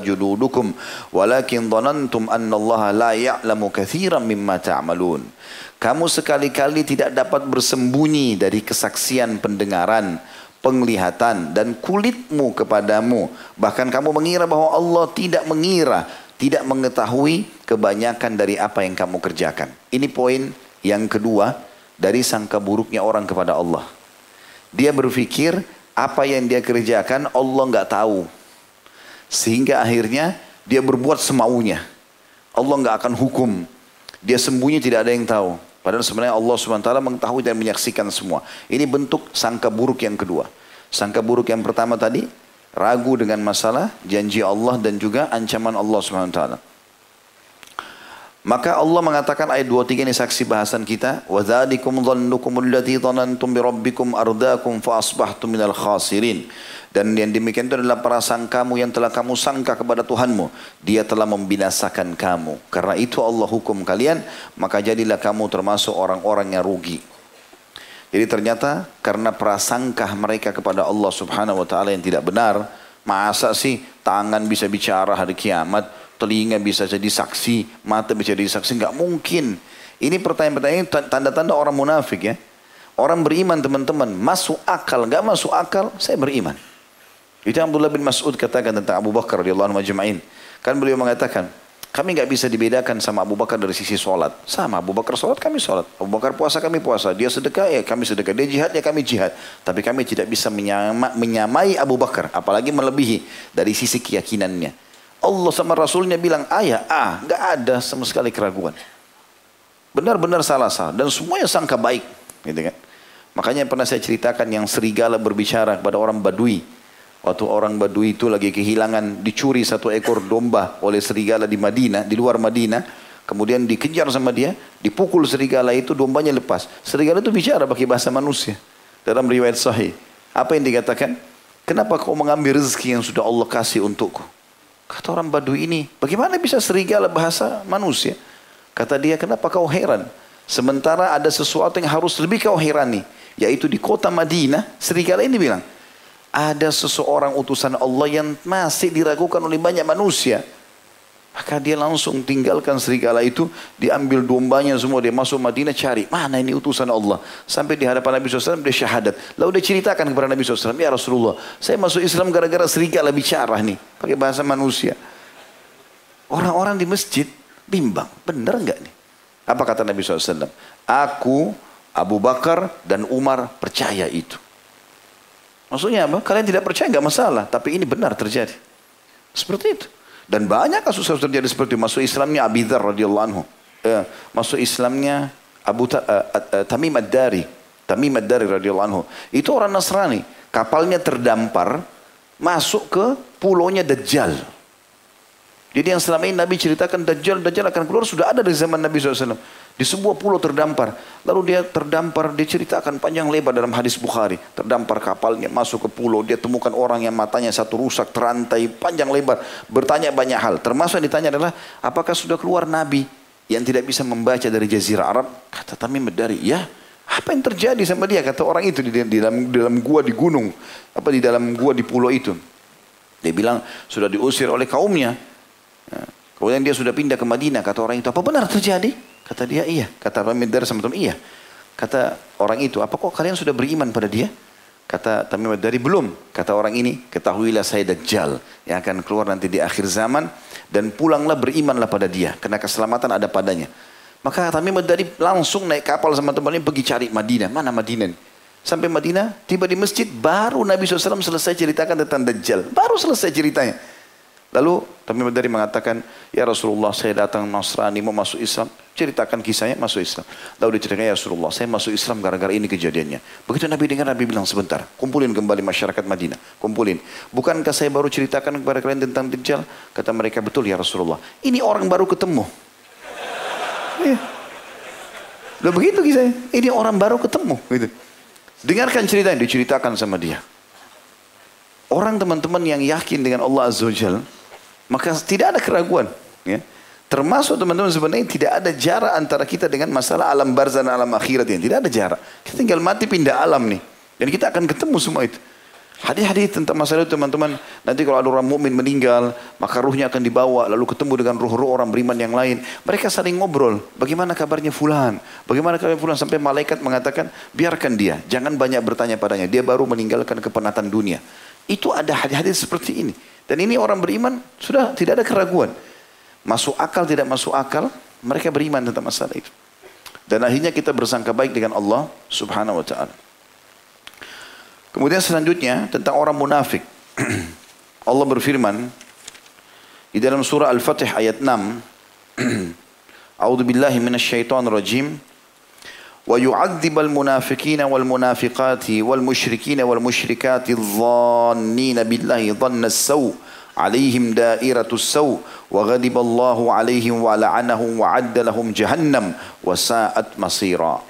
S1: walakin dhanantum anna Allah la ya'lamu katsiran mimma ta'malun. Kamu sekali-kali tidak dapat bersembunyi dari kesaksian pendengaran penglihatan dan kulitmu kepadamu. Bahkan kamu mengira bahwa Allah tidak mengira tidak mengetahui kebanyakan dari apa yang kamu kerjakan. Ini poin yang kedua dari sangka buruknya orang kepada Allah. Dia berpikir apa yang dia kerjakan Allah nggak tahu. Sehingga akhirnya dia berbuat semaunya. Allah nggak akan hukum. Dia sembunyi tidak ada yang tahu. Padahal sebenarnya Allah SWT mengetahui dan menyaksikan semua. Ini bentuk sangka buruk yang kedua. Sangka buruk yang pertama tadi, ragu dengan masalah janji Allah dan juga ancaman Allah SWT. Maka Allah mengatakan ayat 23 ini saksi bahasan kita. وَذَلِكُمْ ظَنُّكُمُ الَّذِي ظَنَنْتُمْ بِرَبِّكُمْ أَرْدَاكُمْ فَأَصْبَحْتُمْ مِنَ الْخَاسِرِينَ Dan yang demikian itu adalah perasaan kamu yang telah kamu sangka kepada Tuhanmu. Dia telah membinasakan kamu. Karena itu Allah hukum kalian, maka jadilah kamu termasuk orang-orang yang rugi. Jadi ternyata karena prasangkah mereka kepada Allah subhanahu wa ta'ala yang tidak benar, masa sih tangan bisa bicara hari kiamat, telinga bisa jadi saksi, mata bisa jadi saksi, nggak mungkin. Ini pertanyaan-pertanyaan tanda-tanda orang munafik ya. Orang beriman teman-teman, masuk akal, nggak masuk akal, saya beriman. Itu Abdullah bin Mas'ud katakan tentang Abu Bakar radhiyallahu anhu majma'in. Kan beliau mengatakan, kami nggak bisa dibedakan sama Abu Bakar dari sisi sholat. Sama Abu Bakar sholat, kami sholat. Abu Bakar puasa, kami puasa. Dia sedekah, ya kami sedekah. Dia jihad, ya kami jihad. Tapi kami tidak bisa menyama, menyamai Abu Bakar. Apalagi melebihi dari sisi keyakinannya. Allah sama Rasulnya bilang ayah, ah, nggak ada sama sekali keraguan. Benar-benar salah salah dan semuanya sangka baik, gitu kan? Makanya pernah saya ceritakan yang serigala berbicara kepada orang Badui. Waktu orang Badui itu lagi kehilangan dicuri satu ekor domba oleh serigala di Madinah, di luar Madinah. Kemudian dikejar sama dia, dipukul serigala itu, dombanya lepas. Serigala itu bicara pakai bahasa manusia. Dalam riwayat sahih. Apa yang dikatakan? Kenapa kau mengambil rezeki yang sudah Allah kasih untukku? Kata orang Badui ini, bagaimana bisa serigala bahasa manusia? Kata dia, kenapa kau heran? Sementara ada sesuatu yang harus lebih kau herani. Yaitu di kota Madinah, serigala ini bilang, ada seseorang utusan Allah yang masih diragukan oleh banyak manusia. Maka dia langsung tinggalkan serigala itu, diambil dombanya semua, dia masuk Madinah cari, mana ini utusan Allah. Sampai di hadapan Nabi SAW dia syahadat. Lalu dia ceritakan kepada Nabi SAW, ya Rasulullah, saya masuk Islam gara-gara serigala bicara nih, pakai bahasa manusia. Orang-orang di masjid bimbang, benar enggak nih? Apa kata Nabi SAW? Aku, Abu Bakar dan Umar percaya itu. Maksudnya apa? Kalian tidak percaya enggak masalah, tapi ini benar terjadi. Seperti itu. Dan banyak kasus-kasus terjadi seperti itu. Masuk Islamnya Abi Dhar radhiyallahu anhu. Eh, masuk Islamnya Abu Ta, uh, uh, Tamim Ad-Dari. Tamim Ad-Dari radhiyallahu anhu. Itu orang Nasrani. Kapalnya terdampar masuk ke pulaunya Dajjal. Jadi yang selama ini Nabi ceritakan Dajjal, Dajjal akan keluar sudah ada dari zaman Nabi SAW. Di sebuah pulau terdampar. Lalu dia terdampar, dia ceritakan panjang lebar dalam hadis Bukhari. Terdampar kapalnya, masuk ke pulau. Dia temukan orang yang matanya satu rusak, terantai, panjang lebar. Bertanya banyak hal. Termasuk yang ditanya adalah, apakah sudah keluar Nabi yang tidak bisa membaca dari Jazirah Arab? Kata Tamim dari, ya. Apa yang terjadi sama dia? Kata orang itu di dalam, di dalam gua di gunung. Apa di dalam gua di pulau itu. Dia bilang, sudah diusir oleh kaumnya. Kemudian dia sudah pindah ke Madinah. Kata orang itu, apa benar terjadi? Kata dia iya. Kata Tamim Dari sama teman iya. Kata orang itu, apa kok kalian sudah beriman pada dia? Kata Tamim Dari belum. Kata orang ini, ketahuilah saya Dajjal yang akan keluar nanti di akhir zaman dan pulanglah berimanlah pada dia karena keselamatan ada padanya. Maka Tamim Dari langsung naik kapal sama temannya pergi cari Madinah. Mana Madinah? Sampai Madinah, tiba di masjid, baru Nabi SAW selesai ceritakan tentang Dajjal. Baru selesai ceritanya. Lalu Tamim Dari mengatakan, Ya Rasulullah saya datang Nasrani mau masuk Islam. Ceritakan kisahnya masuk Islam. Lalu diceritakan, Ya Rasulullah saya masuk Islam gara-gara ini kejadiannya. Begitu Nabi dengar, Nabi bilang sebentar. Kumpulin kembali masyarakat Madinah. Kumpulin. Bukankah saya baru ceritakan kepada kalian tentang Dajjal? Kata mereka, betul ya Rasulullah. Ini orang baru ketemu. Iya. Begitu kisahnya. Ini orang baru ketemu. Gitu. Dengarkan cerita yang diceritakan sama dia. Orang teman-teman yang yakin dengan Allah Azza wa Jalla, maka tidak ada keraguan. Ya. Termasuk teman-teman sebenarnya tidak ada jarak antara kita dengan masalah alam barzah dan alam akhirat ini. Tidak ada jarak. Kita tinggal mati pindah alam nih. Dan kita akan ketemu semua itu. Hadis-hadis tentang masalah itu teman-teman. Nanti kalau ada orang mukmin meninggal, maka ruhnya akan dibawa lalu ketemu dengan ruh-ruh orang beriman yang lain. Mereka saling ngobrol. Bagaimana kabarnya fulan? Bagaimana kabarnya fulan? Sampai malaikat mengatakan, biarkan dia. Jangan banyak bertanya padanya. Dia baru meninggalkan kepenatan dunia. Itu ada hadis-hadis seperti ini. Dan ini orang beriman sudah tidak ada keraguan. Masuk akal tidak masuk akal, mereka beriman tentang masalah itu. Dan akhirnya kita bersangka baik dengan Allah subhanahu wa ta'ala. Kemudian selanjutnya tentang orang munafik. [clears throat] Allah berfirman di dalam surah Al-Fatih ayat 6. [clears throat] A'udzu billahi minasyaitonir rajim. ويعذب المنافقين والمنافقات والمشركين والمشركات الظانين بالله ظن السوء عليهم دائرة السوء wa la'anahum wa adda lahum jahannam wa sa'at masira.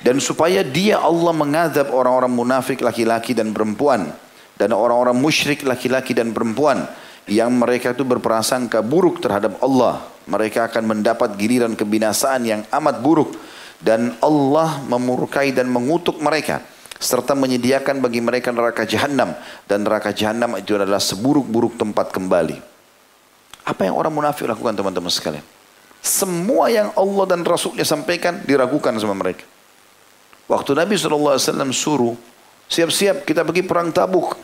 S1: Dan supaya dia Allah mengadab orang-orang munafik laki-laki dan perempuan dan orang-orang musyrik laki-laki dan perempuan yang mereka itu berprasangka buruk terhadap Allah. Mereka akan mendapat giliran kebinasaan yang amat buruk dan Allah memurkai dan mengutuk mereka serta menyediakan bagi mereka neraka jahanam dan neraka jahanam itu adalah seburuk-buruk tempat kembali. Apa yang orang munafik lakukan teman-teman sekalian? Semua yang Allah dan Rasulnya sampaikan diragukan sama mereka. Waktu Nabi SAW suruh, siap-siap kita pergi perang tabuk.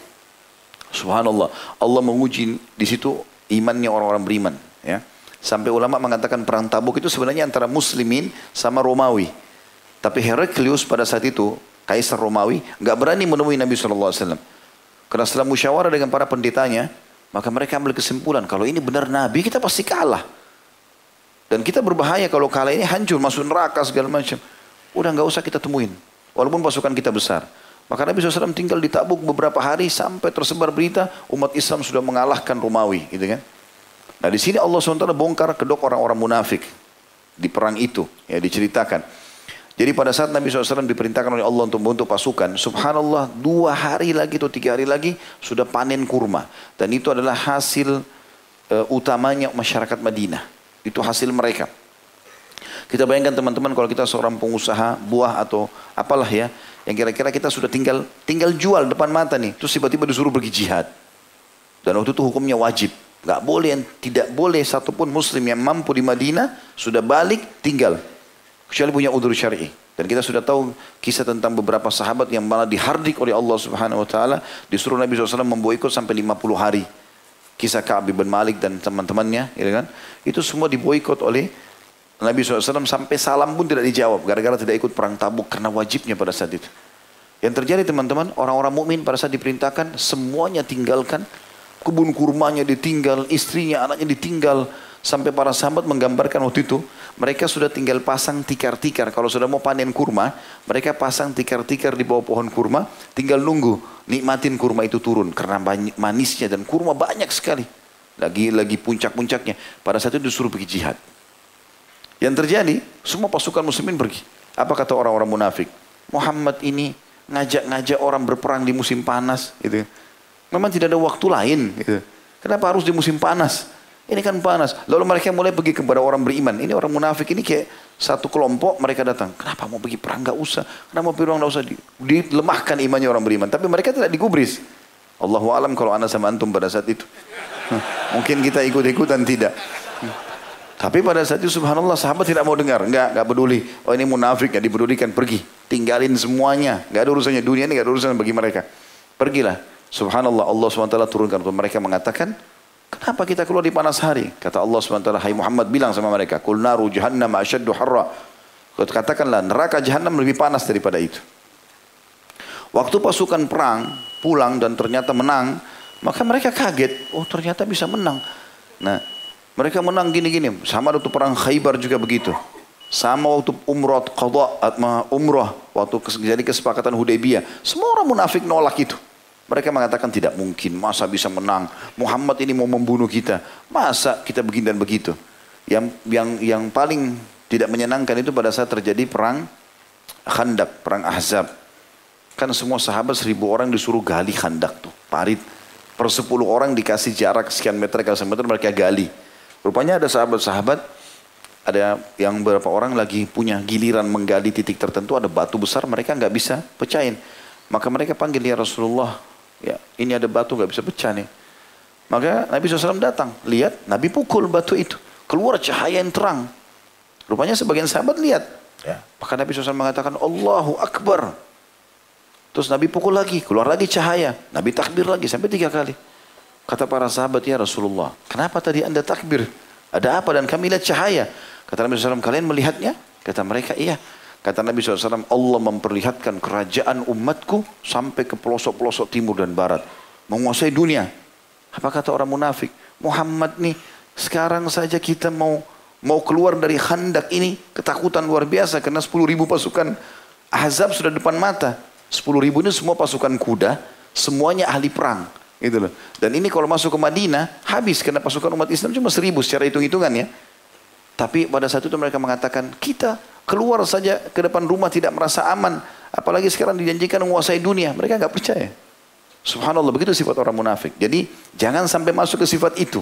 S1: Subhanallah, Allah menguji di situ imannya orang-orang beriman. Ya. Sampai ulama mengatakan perang tabuk itu sebenarnya antara muslimin sama Romawi. Tapi Heraklius pada saat itu, Kaisar Romawi, nggak berani menemui Nabi SAW. Karena setelah musyawarah dengan para pendetanya, maka mereka ambil kesimpulan, kalau ini benar Nabi, kita pasti kalah. Dan kita berbahaya kalau kalah ini hancur, masuk neraka segala macam. Udah nggak usah kita temuin. Walaupun pasukan kita besar. Maka Nabi SAW tinggal di Tabuk beberapa hari sampai tersebar berita umat Islam sudah mengalahkan Romawi. Gitu kan? Nah di sini Allah SWT bongkar kedok orang-orang munafik di perang itu. Ya diceritakan. Jadi pada saat Nabi SAW diperintahkan oleh Allah untuk membentuk pasukan, subhanallah dua hari lagi atau tiga hari lagi sudah panen kurma. Dan itu adalah hasil uh, utamanya masyarakat Madinah. Itu hasil mereka. Kita bayangkan teman-teman kalau kita seorang pengusaha buah atau apalah ya, yang kira-kira kita sudah tinggal tinggal jual depan mata nih, terus tiba-tiba disuruh pergi jihad. Dan waktu itu hukumnya wajib. Gak boleh tidak boleh satupun muslim yang mampu di Madinah sudah balik tinggal. Kecuali punya udur syar'i. Dan kita sudah tahu kisah tentang beberapa sahabat yang malah dihardik oleh Allah Subhanahu wa taala, disuruh Nabi SAW memboikot sampai 50 hari. Kisah Ka'ab bin Malik dan teman-temannya, ya kan? Itu semua diboikot oleh Nabi SAW sampai salam pun tidak dijawab gara-gara tidak ikut perang tabuk karena wajibnya pada saat itu. Yang terjadi teman-teman, orang-orang mukmin pada saat diperintahkan semuanya tinggalkan, kebun kurmanya ditinggal, istrinya, anaknya ditinggal, sampai para sahabat menggambarkan waktu itu mereka sudah tinggal pasang tikar-tikar. Kalau sudah mau panen kurma, mereka pasang tikar-tikar di bawah pohon kurma, tinggal nunggu nikmatin kurma itu turun karena manisnya dan kurma banyak sekali. Lagi lagi puncak-puncaknya. Pada saat itu disuruh pergi jihad. Yang terjadi, semua pasukan muslimin pergi. Apa kata orang-orang munafik? Muhammad ini ngajak-ngajak orang berperang di musim panas. Gitu. Memang tidak ada waktu lain. Gitu. Kenapa harus di musim panas? Ini kan panas. Lalu mereka mulai pergi kepada orang beriman. Ini orang munafik ini kayak satu kelompok mereka datang. Kenapa mau pergi perang? Gak usah. Kenapa mau perang? Gak usah. Dilemahkan imannya orang beriman. Tapi mereka tidak digubris. Allahu alam kalau anda sama antum pada saat itu. Mungkin kita ikut-ikutan tidak. Tapi pada saat itu subhanallah sahabat tidak mau dengar. Enggak, enggak peduli. Oh ini munafik, enggak dipedulikan. Pergi. Tinggalin semuanya. Enggak ada urusannya. Dunia ini enggak ada urusan bagi mereka. Pergilah. Subhanallah Allah SWT turunkan untuk mereka mengatakan. Kenapa kita keluar di panas hari? Kata Allah SWT. Hai Muhammad bilang sama mereka. Kul naru jahannam asyaddu harra. Katakanlah neraka jahannam lebih panas daripada itu. Waktu pasukan perang pulang dan ternyata menang. Maka mereka kaget. Oh ternyata bisa menang. Nah mereka menang gini-gini. Sama waktu perang Khaybar juga begitu. Sama waktu umrah umrah waktu jadi kesepakatan Hudaybiyah. Semua orang munafik nolak itu. Mereka mengatakan tidak mungkin, masa bisa menang? Muhammad ini mau membunuh kita. Masa kita begini dan begitu? Yang yang yang paling tidak menyenangkan itu pada saat terjadi perang Khandak, perang Ahzab. Kan semua sahabat seribu orang disuruh gali Khandak tuh, parit. Per sepuluh orang dikasih jarak sekian meter ke meter mereka gali. Rupanya ada sahabat-sahabat, ada yang beberapa orang lagi punya giliran menggali titik tertentu, ada batu besar, mereka nggak bisa pecahin. Maka mereka panggil ya Rasulullah, ya ini ada batu nggak bisa pecah nih. Maka Nabi SAW datang, lihat Nabi pukul batu itu, keluar cahaya yang terang. Rupanya sebagian sahabat lihat, ya. maka Nabi SAW mengatakan Allahu Akbar. Terus Nabi pukul lagi, keluar lagi cahaya. Nabi takbir lagi sampai tiga kali. Kata para sahabat, ya Rasulullah, kenapa tadi anda takbir? Ada apa? Dan kami lihat cahaya. Kata Nabi SAW, kalian melihatnya? Kata mereka, iya. Kata Nabi SAW, Allah memperlihatkan kerajaan umatku sampai ke pelosok-pelosok timur dan barat. Menguasai dunia. Apa kata orang munafik? Muhammad nih, sekarang saja kita mau mau keluar dari khandak ini, ketakutan luar biasa karena 10 ribu pasukan Ahzab sudah depan mata. 10 ribu ini semua pasukan kuda, semuanya ahli perang. Gitu loh. Dan ini kalau masuk ke Madinah, habis karena pasukan umat Islam cuma seribu secara hitung-hitungan ya. Tapi pada saat itu mereka mengatakan, kita keluar saja ke depan rumah tidak merasa aman. Apalagi sekarang dijanjikan menguasai dunia. Mereka nggak percaya. Subhanallah, begitu sifat orang munafik. Jadi jangan sampai masuk ke sifat itu.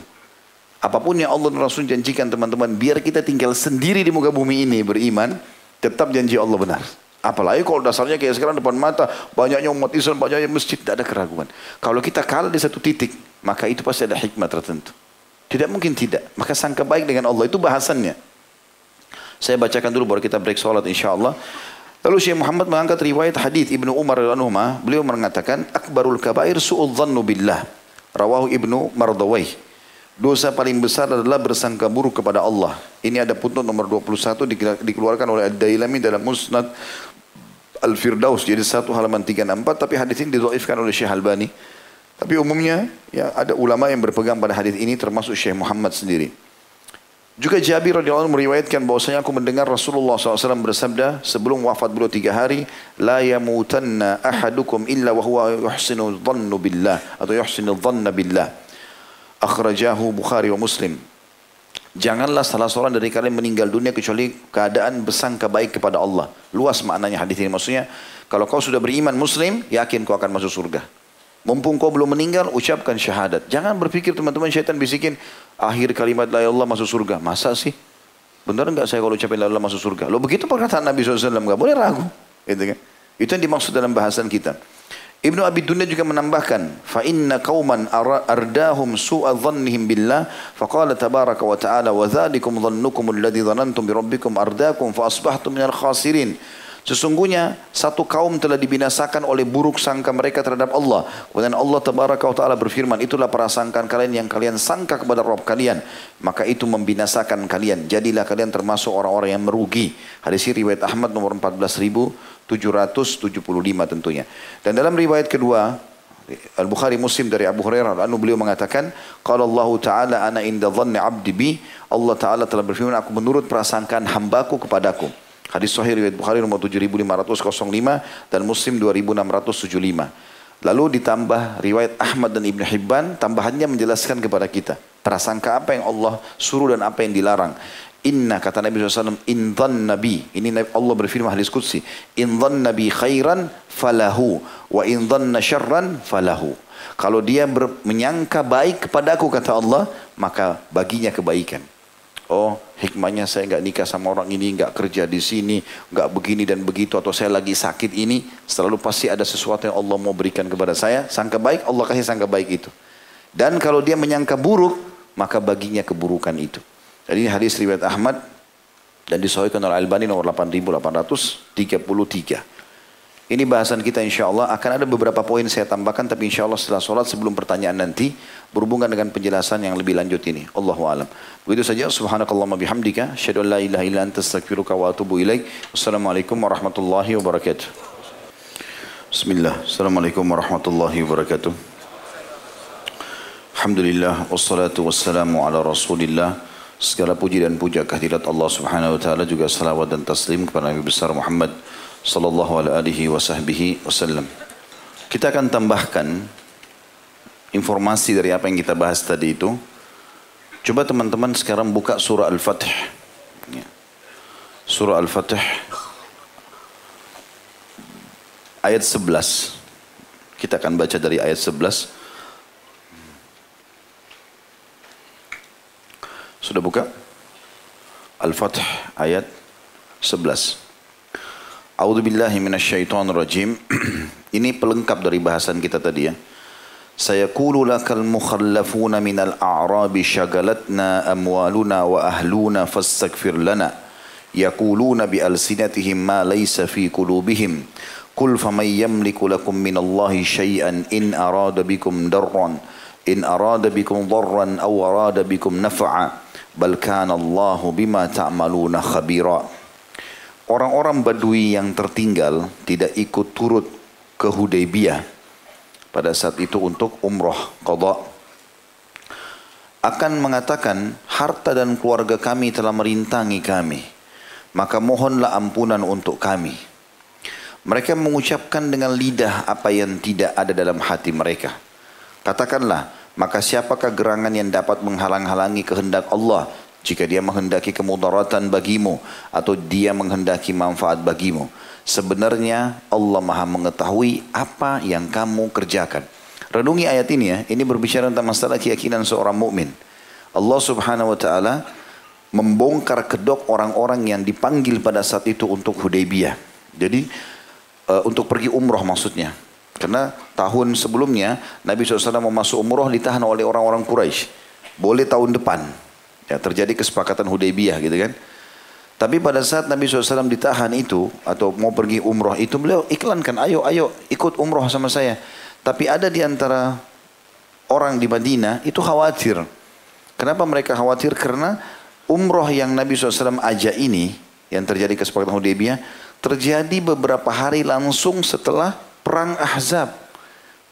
S1: Apa pun yang Allah dan Rasul janjikan teman-teman, biar kita tinggal sendiri di muka bumi ini beriman, tetap janji Allah benar. Apalagi kalau dasarnya kayak sekarang depan mata, banyaknya umat Islam, banyaknya masjid, tidak ada keraguan. Kalau kita kalah di satu titik, maka itu pasti ada hikmah tertentu. Tidak mungkin tidak. Maka sangka baik dengan Allah, itu bahasannya. Saya bacakan dulu baru kita break sholat insya Allah. Lalu Syekh Muhammad mengangkat riwayat hadis Ibnu Umar radhiyallahu beliau mengatakan akbarul kabair su'ul dhannu billah. Rawahu Ibnu Mardawai. Dosa paling besar adalah bersangka buruk kepada Allah. Ini ada putnot nomor 21 dikeluarkan oleh Ad-Dailami dalam Musnad Al-Firdaus jadi satu halaman 364 tapi hadis ini didhaifkan oleh Syekh Albani. Tapi umumnya ya ada ulama yang berpegang pada hadis ini termasuk Syekh Muhammad sendiri. Juga Jabir radhiyallahu anhu meriwayatkan bahwasanya aku mendengar Rasulullah SAW bersabda sebelum wafat beliau tiga hari, la yamutanna ahadukum illa wa huwa yuhsinu dhannu billah atau yuhsinu dhanna billah. Akhrajahu Bukhari wa Muslim. Janganlah salah seorang dari kalian meninggal dunia kecuali keadaan bersangka baik kepada Allah. Luas maknanya hadis ini. Maksudnya, kalau kau sudah beriman muslim, yakin kau akan masuk surga. Mumpung kau belum meninggal, ucapkan syahadat. Jangan berpikir teman-teman syaitan bisikin, akhir kalimat la Allah masuk surga. Masa sih? Benar enggak saya kalau ucapin la Allah masuk surga? Lo begitu perkataan Nabi SAW, enggak boleh ragu. Gitu kan? Itu yang dimaksud dalam bahasan kita. Ibnu Abi Dunya juga menambahkan, fa inna qauman ardahum su'a dhannihim billah, faqala tabaraka wa ta'ala wa dzalikum dhannukum alladhi dhanantum bi rabbikum ardakum fa asbahtum minal khasirin. Sesungguhnya satu kaum telah dibinasakan oleh buruk sangka mereka terhadap Allah. Kemudian Allah Tabaraka Ta'ala berfirman, itulah prasangkaan kalian yang kalian sangka kepada Rabb kalian. Maka itu membinasakan kalian. Jadilah kalian termasuk orang-orang yang merugi. Hadis riwayat Ahmad nomor 14.775 tentunya. Dan dalam riwayat kedua, Al-Bukhari Muslim dari Abu Hurairah anu beliau mengatakan kalau Allah Ta'ala ana inda dhanni abdi bi Allah Ta'ala telah berfirman aku menurut prasangkaan hambaku kepadaku Hadis sahih riwayat Bukhari nomor 7505 dan Muslim 2675. Lalu ditambah riwayat Ahmad dan Ibn Hibban, tambahannya menjelaskan kepada kita. Prasangka apa yang Allah suruh dan apa yang dilarang. Inna kata Nabi SAW, in nabi. Ini Allah berfirman hadis Qudsi. In nabi khairan falahu. Wa in syarran falahu. Kalau dia menyangka baik kepadaku kata Allah, maka baginya kebaikan. Oh hikmahnya saya nggak nikah sama orang ini, nggak kerja di sini, nggak begini dan begitu, atau saya lagi sakit ini, selalu pasti ada sesuatu yang Allah mau berikan kepada saya. Sangka baik, Allah kasih sangka baik itu. Dan kalau dia menyangka buruk, maka baginya keburukan itu. Jadi ini hadis riwayat Ahmad dan disahihkan oleh Al-Bani nomor 8833. Ini bahasan kita insya Allah akan ada beberapa poin saya tambahkan tapi insya Allah setelah sholat sebelum pertanyaan nanti berhubungan dengan penjelasan yang lebih lanjut ini. Allahu alam. Begitu saja. Subhanakallahumma bihamdika. Asyhadu an la ilaha illa anta astaghfiruka wa atubu ilaik. Wassalamualaikum warahmatullahi wabarakatuh. Bismillah. Assalamualaikum warahmatullahi wabarakatuh. Alhamdulillah wassalatu wassalamu ala Rasulillah. Segala puji dan puja kehadirat Allah Subhanahu wa taala juga salawat dan taslim kepada Nabi besar Muhammad sallallahu alaihi wasallam. Kita akan tambahkan informasi dari apa yang kita bahas tadi itu. Coba teman-teman sekarang buka surah Al-Fatih. Ya. Surah Al-Fatih ayat 11. Kita akan baca dari ayat 11. Sudah buka? Al-Fatih ayat 11. A'udzu billahi minasyaitonir rajim. [clears throat] Ini pelengkap dari bahasan kita tadi ya. Sayaqulu lakal mukhallafuna minal a'rabi syagalatna amwaluna wa ahluna fastaghfir lana. Yaquluna bi alsinatihim ma laysa fi qulubihim. Qul faman yamliku lakum minallahi syai'an in arada bikum darran in arada bikum darran aw arada bikum naf'a bal kana Allahu bima ta'maluna khabira. Orang-orang Badui yang tertinggal tidak ikut turut ke Hudaybiyah pada saat itu untuk umroh qadha. Akan mengatakan harta dan keluarga kami telah merintangi kami maka mohonlah ampunan untuk kami. Mereka mengucapkan dengan lidah apa yang tidak ada dalam hati mereka. Katakanlah, maka siapakah gerangan yang dapat menghalang-halangi kehendak Allah jika dia menghendaki kemudaratan bagimu atau dia menghendaki manfaat bagimu. Sebenarnya Allah maha mengetahui apa yang kamu kerjakan. Renungi ayat ini ya, ini berbicara tentang masalah keyakinan seorang mukmin. Allah subhanahu wa ta'ala membongkar kedok orang-orang yang dipanggil pada saat itu untuk Hudaybiyah. Jadi uh, untuk pergi umroh maksudnya. Karena tahun sebelumnya Nabi SAW mau masuk umroh ditahan oleh orang-orang Quraisy. Boleh tahun depan. Ya, terjadi kesepakatan Hudaybiyah gitu kan. Tapi pada saat Nabi SAW ditahan itu atau mau pergi umroh itu beliau iklankan ayo ayo ikut umroh sama saya. Tapi ada di antara orang di Madinah itu khawatir. Kenapa mereka khawatir? Karena umroh yang Nabi SAW ajak ini yang terjadi kesepakatan Hudaybiyah terjadi beberapa hari langsung setelah perang Ahzab.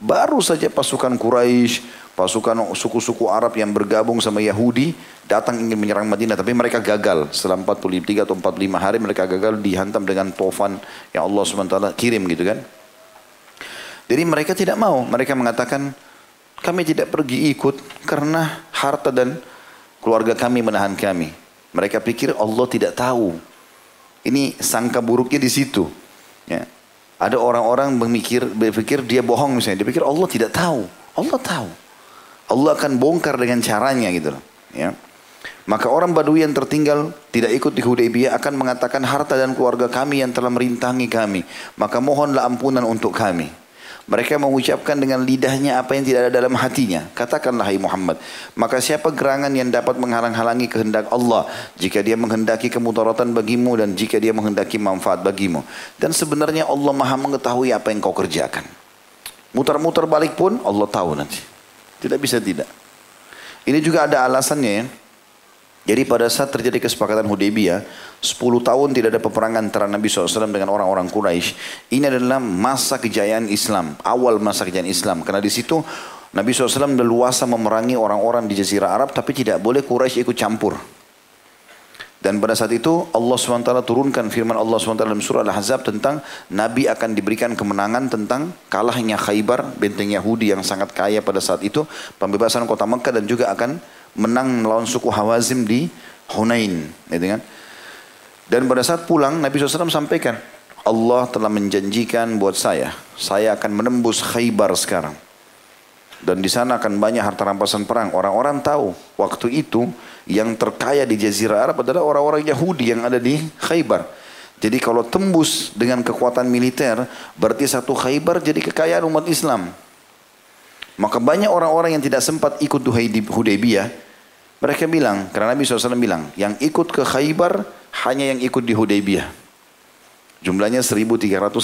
S1: Baru saja pasukan Quraisy, pasukan suku-suku Arab yang bergabung sama Yahudi datang ingin menyerang Madinah tapi mereka gagal. Setelah 43 atau 45 hari mereka gagal dihantam dengan tofan yang Allah SWT kirim gitu kan? Jadi mereka tidak mau. Mereka mengatakan kami tidak pergi ikut karena harta dan keluarga kami menahan kami. Mereka pikir Allah tidak tahu. Ini sangka buruknya di situ ya. ada orang-orang berpikir berpikir dia bohong misalnya. Dia pikir Allah tidak tahu. Allah tahu Allah akan bongkar dengan caranya gitu ya maka orang Badui yang tertinggal tidak ikut di Hudaybiyah akan mengatakan harta dan keluarga kami yang telah merintangi kami. Maka mohonlah ampunan untuk kami. Mereka mengucapkan dengan lidahnya apa yang tidak ada dalam hatinya. Katakanlah hai Muhammad. Maka siapa gerangan yang dapat menghalang-halangi kehendak Allah. Jika dia menghendaki kemudaratan bagimu dan jika dia menghendaki manfaat bagimu. Dan sebenarnya Allah maha mengetahui apa yang kau kerjakan. Mutar-mutar balik pun Allah tahu nanti. Tidak bisa tidak. Ini juga ada alasannya ya. Jadi pada saat terjadi kesepakatan Hudaybiyah, 10 tahun tidak ada peperangan antara Nabi SAW dengan orang-orang Quraisy. Ini adalah masa kejayaan Islam, awal masa kejayaan Islam. Karena di situ Nabi SAW leluasa memerangi orang-orang di Jazirah Arab, tapi tidak boleh Quraisy ikut campur. Dan pada saat itu Allah SWT turunkan firman Allah SWT dalam surah Al-Ahzab tentang Nabi akan diberikan kemenangan tentang kalahnya Khaybar, benteng Yahudi yang sangat kaya pada saat itu, pembebasan kota Mekah dan juga akan menang melawan suku Hawazim di Hunain. Kan? Dan pada saat pulang Nabi SAW sampaikan, Allah telah menjanjikan buat saya, saya akan menembus Khaybar sekarang. Dan di sana akan banyak harta rampasan perang. Orang-orang tahu waktu itu yang terkaya di Jazirah Arab adalah orang-orang Yahudi yang ada di Khaybar. Jadi kalau tembus dengan kekuatan militer, berarti satu Khaybar jadi kekayaan umat Islam. Maka banyak orang-orang yang tidak sempat ikut Hudaybiyah, mereka bilang, karena Nabi SAW bilang, yang ikut ke Khaybar hanya yang ikut di Hudaybiyah. Jumlahnya 1399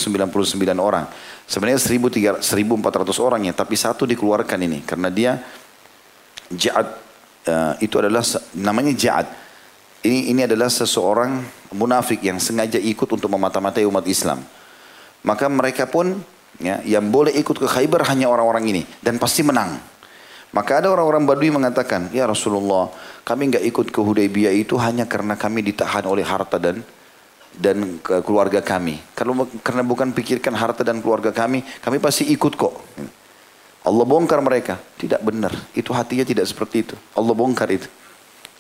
S1: orang. Sebenarnya 1400 orang ya, tapi satu dikeluarkan ini karena dia Ja'ad uh, itu adalah namanya Ja'ad. Ini ini adalah seseorang munafik yang sengaja ikut untuk memata-matai umat Islam. Maka mereka pun ya, yang boleh ikut ke Khaybar hanya orang-orang ini dan pasti menang. Maka ada orang-orang Badui mengatakan, ya Rasulullah, kami nggak ikut ke Hudaybiyah itu hanya karena kami ditahan oleh harta dan dan keluarga kami. Kalau karena bukan pikirkan harta dan keluarga kami, kami pasti ikut kok. Allah bongkar mereka. Tidak benar. Itu hatinya tidak seperti itu. Allah bongkar itu.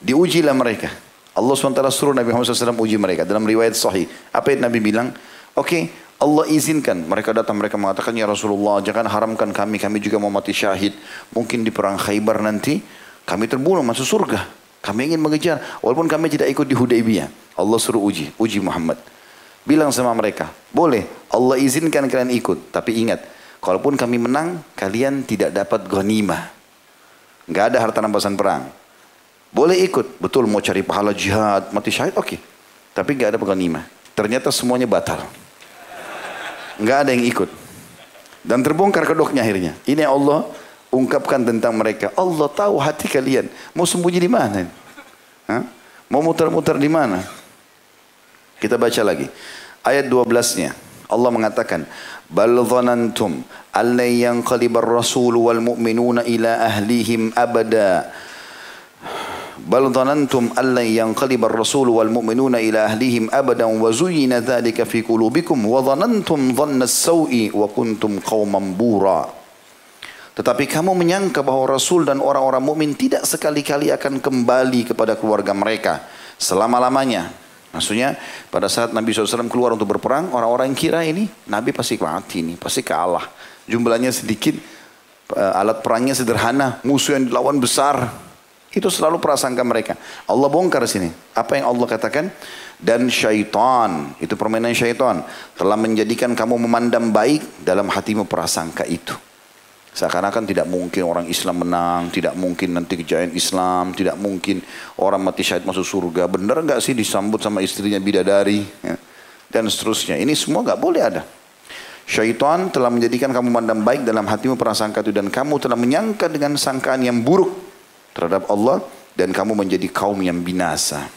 S1: Diujilah mereka. Allah SWT suruh Nabi Muhammad SAW uji mereka. Dalam riwayat sahih. Apa yang Nabi bilang? Oke, okay, Allah izinkan mereka datang mereka mengatakan ya Rasulullah jangan haramkan kami kami juga mau mati syahid mungkin di perang Khaybar nanti kami terbunuh masuk surga kami ingin mengejar walaupun kami tidak ikut di Hudaybiyah Allah suruh uji uji Muhammad bilang sama mereka boleh Allah izinkan kalian ikut tapi ingat kalaupun kami menang kalian tidak dapat ghanimah nggak ada harta rampasan perang boleh ikut betul mau cari pahala jihad mati syahid oke okay. tapi nggak ada ghanimah ternyata semuanya batal nggak ada yang ikut. Dan terbongkar kedoknya akhirnya. Ini Allah ungkapkan tentang mereka. Allah tahu hati kalian. Mau sembunyi di mana? Hah? Mau muter-muter di mana? Kita baca lagi. Ayat 12-nya. Allah mengatakan, "Bal dhanantum an yanqalibar rasul wal mu'minuna ila ahlihim abada." بل ظننتم أن لن ينقلب الرسول والمؤمنون إلى أهلهم أبدا وزين ذلك في قلوبكم وظننتم ظن السوء وكنتم قوما بورا Tetapi kamu menyangka bahwa Rasul dan orang-orang mukmin tidak sekali-kali akan kembali kepada keluarga mereka selama-lamanya. Maksudnya pada saat Nabi SAW keluar untuk berperang, orang-orang kira ini Nabi pasti mati ini, pasti kalah. Jumlahnya sedikit, eh, alat perangnya sederhana, musuh yang dilawan besar. Itu selalu prasangka mereka. Allah bongkar sini. Apa yang Allah katakan? Dan syaitan, itu permainan syaitan, telah menjadikan kamu memandang baik dalam hatimu prasangka itu. Seakan-akan tidak mungkin orang Islam menang, tidak mungkin nanti kejayaan Islam, tidak mungkin orang mati syahid masuk surga. Benar nggak sih disambut sama istrinya bidadari? Ya. Dan seterusnya. Ini semua nggak boleh ada. Syaitan telah menjadikan kamu mandang baik dalam hatimu prasangka itu dan kamu telah menyangka dengan sangkaan yang buruk terhadap Allah dan kamu menjadi kaum yang binasa.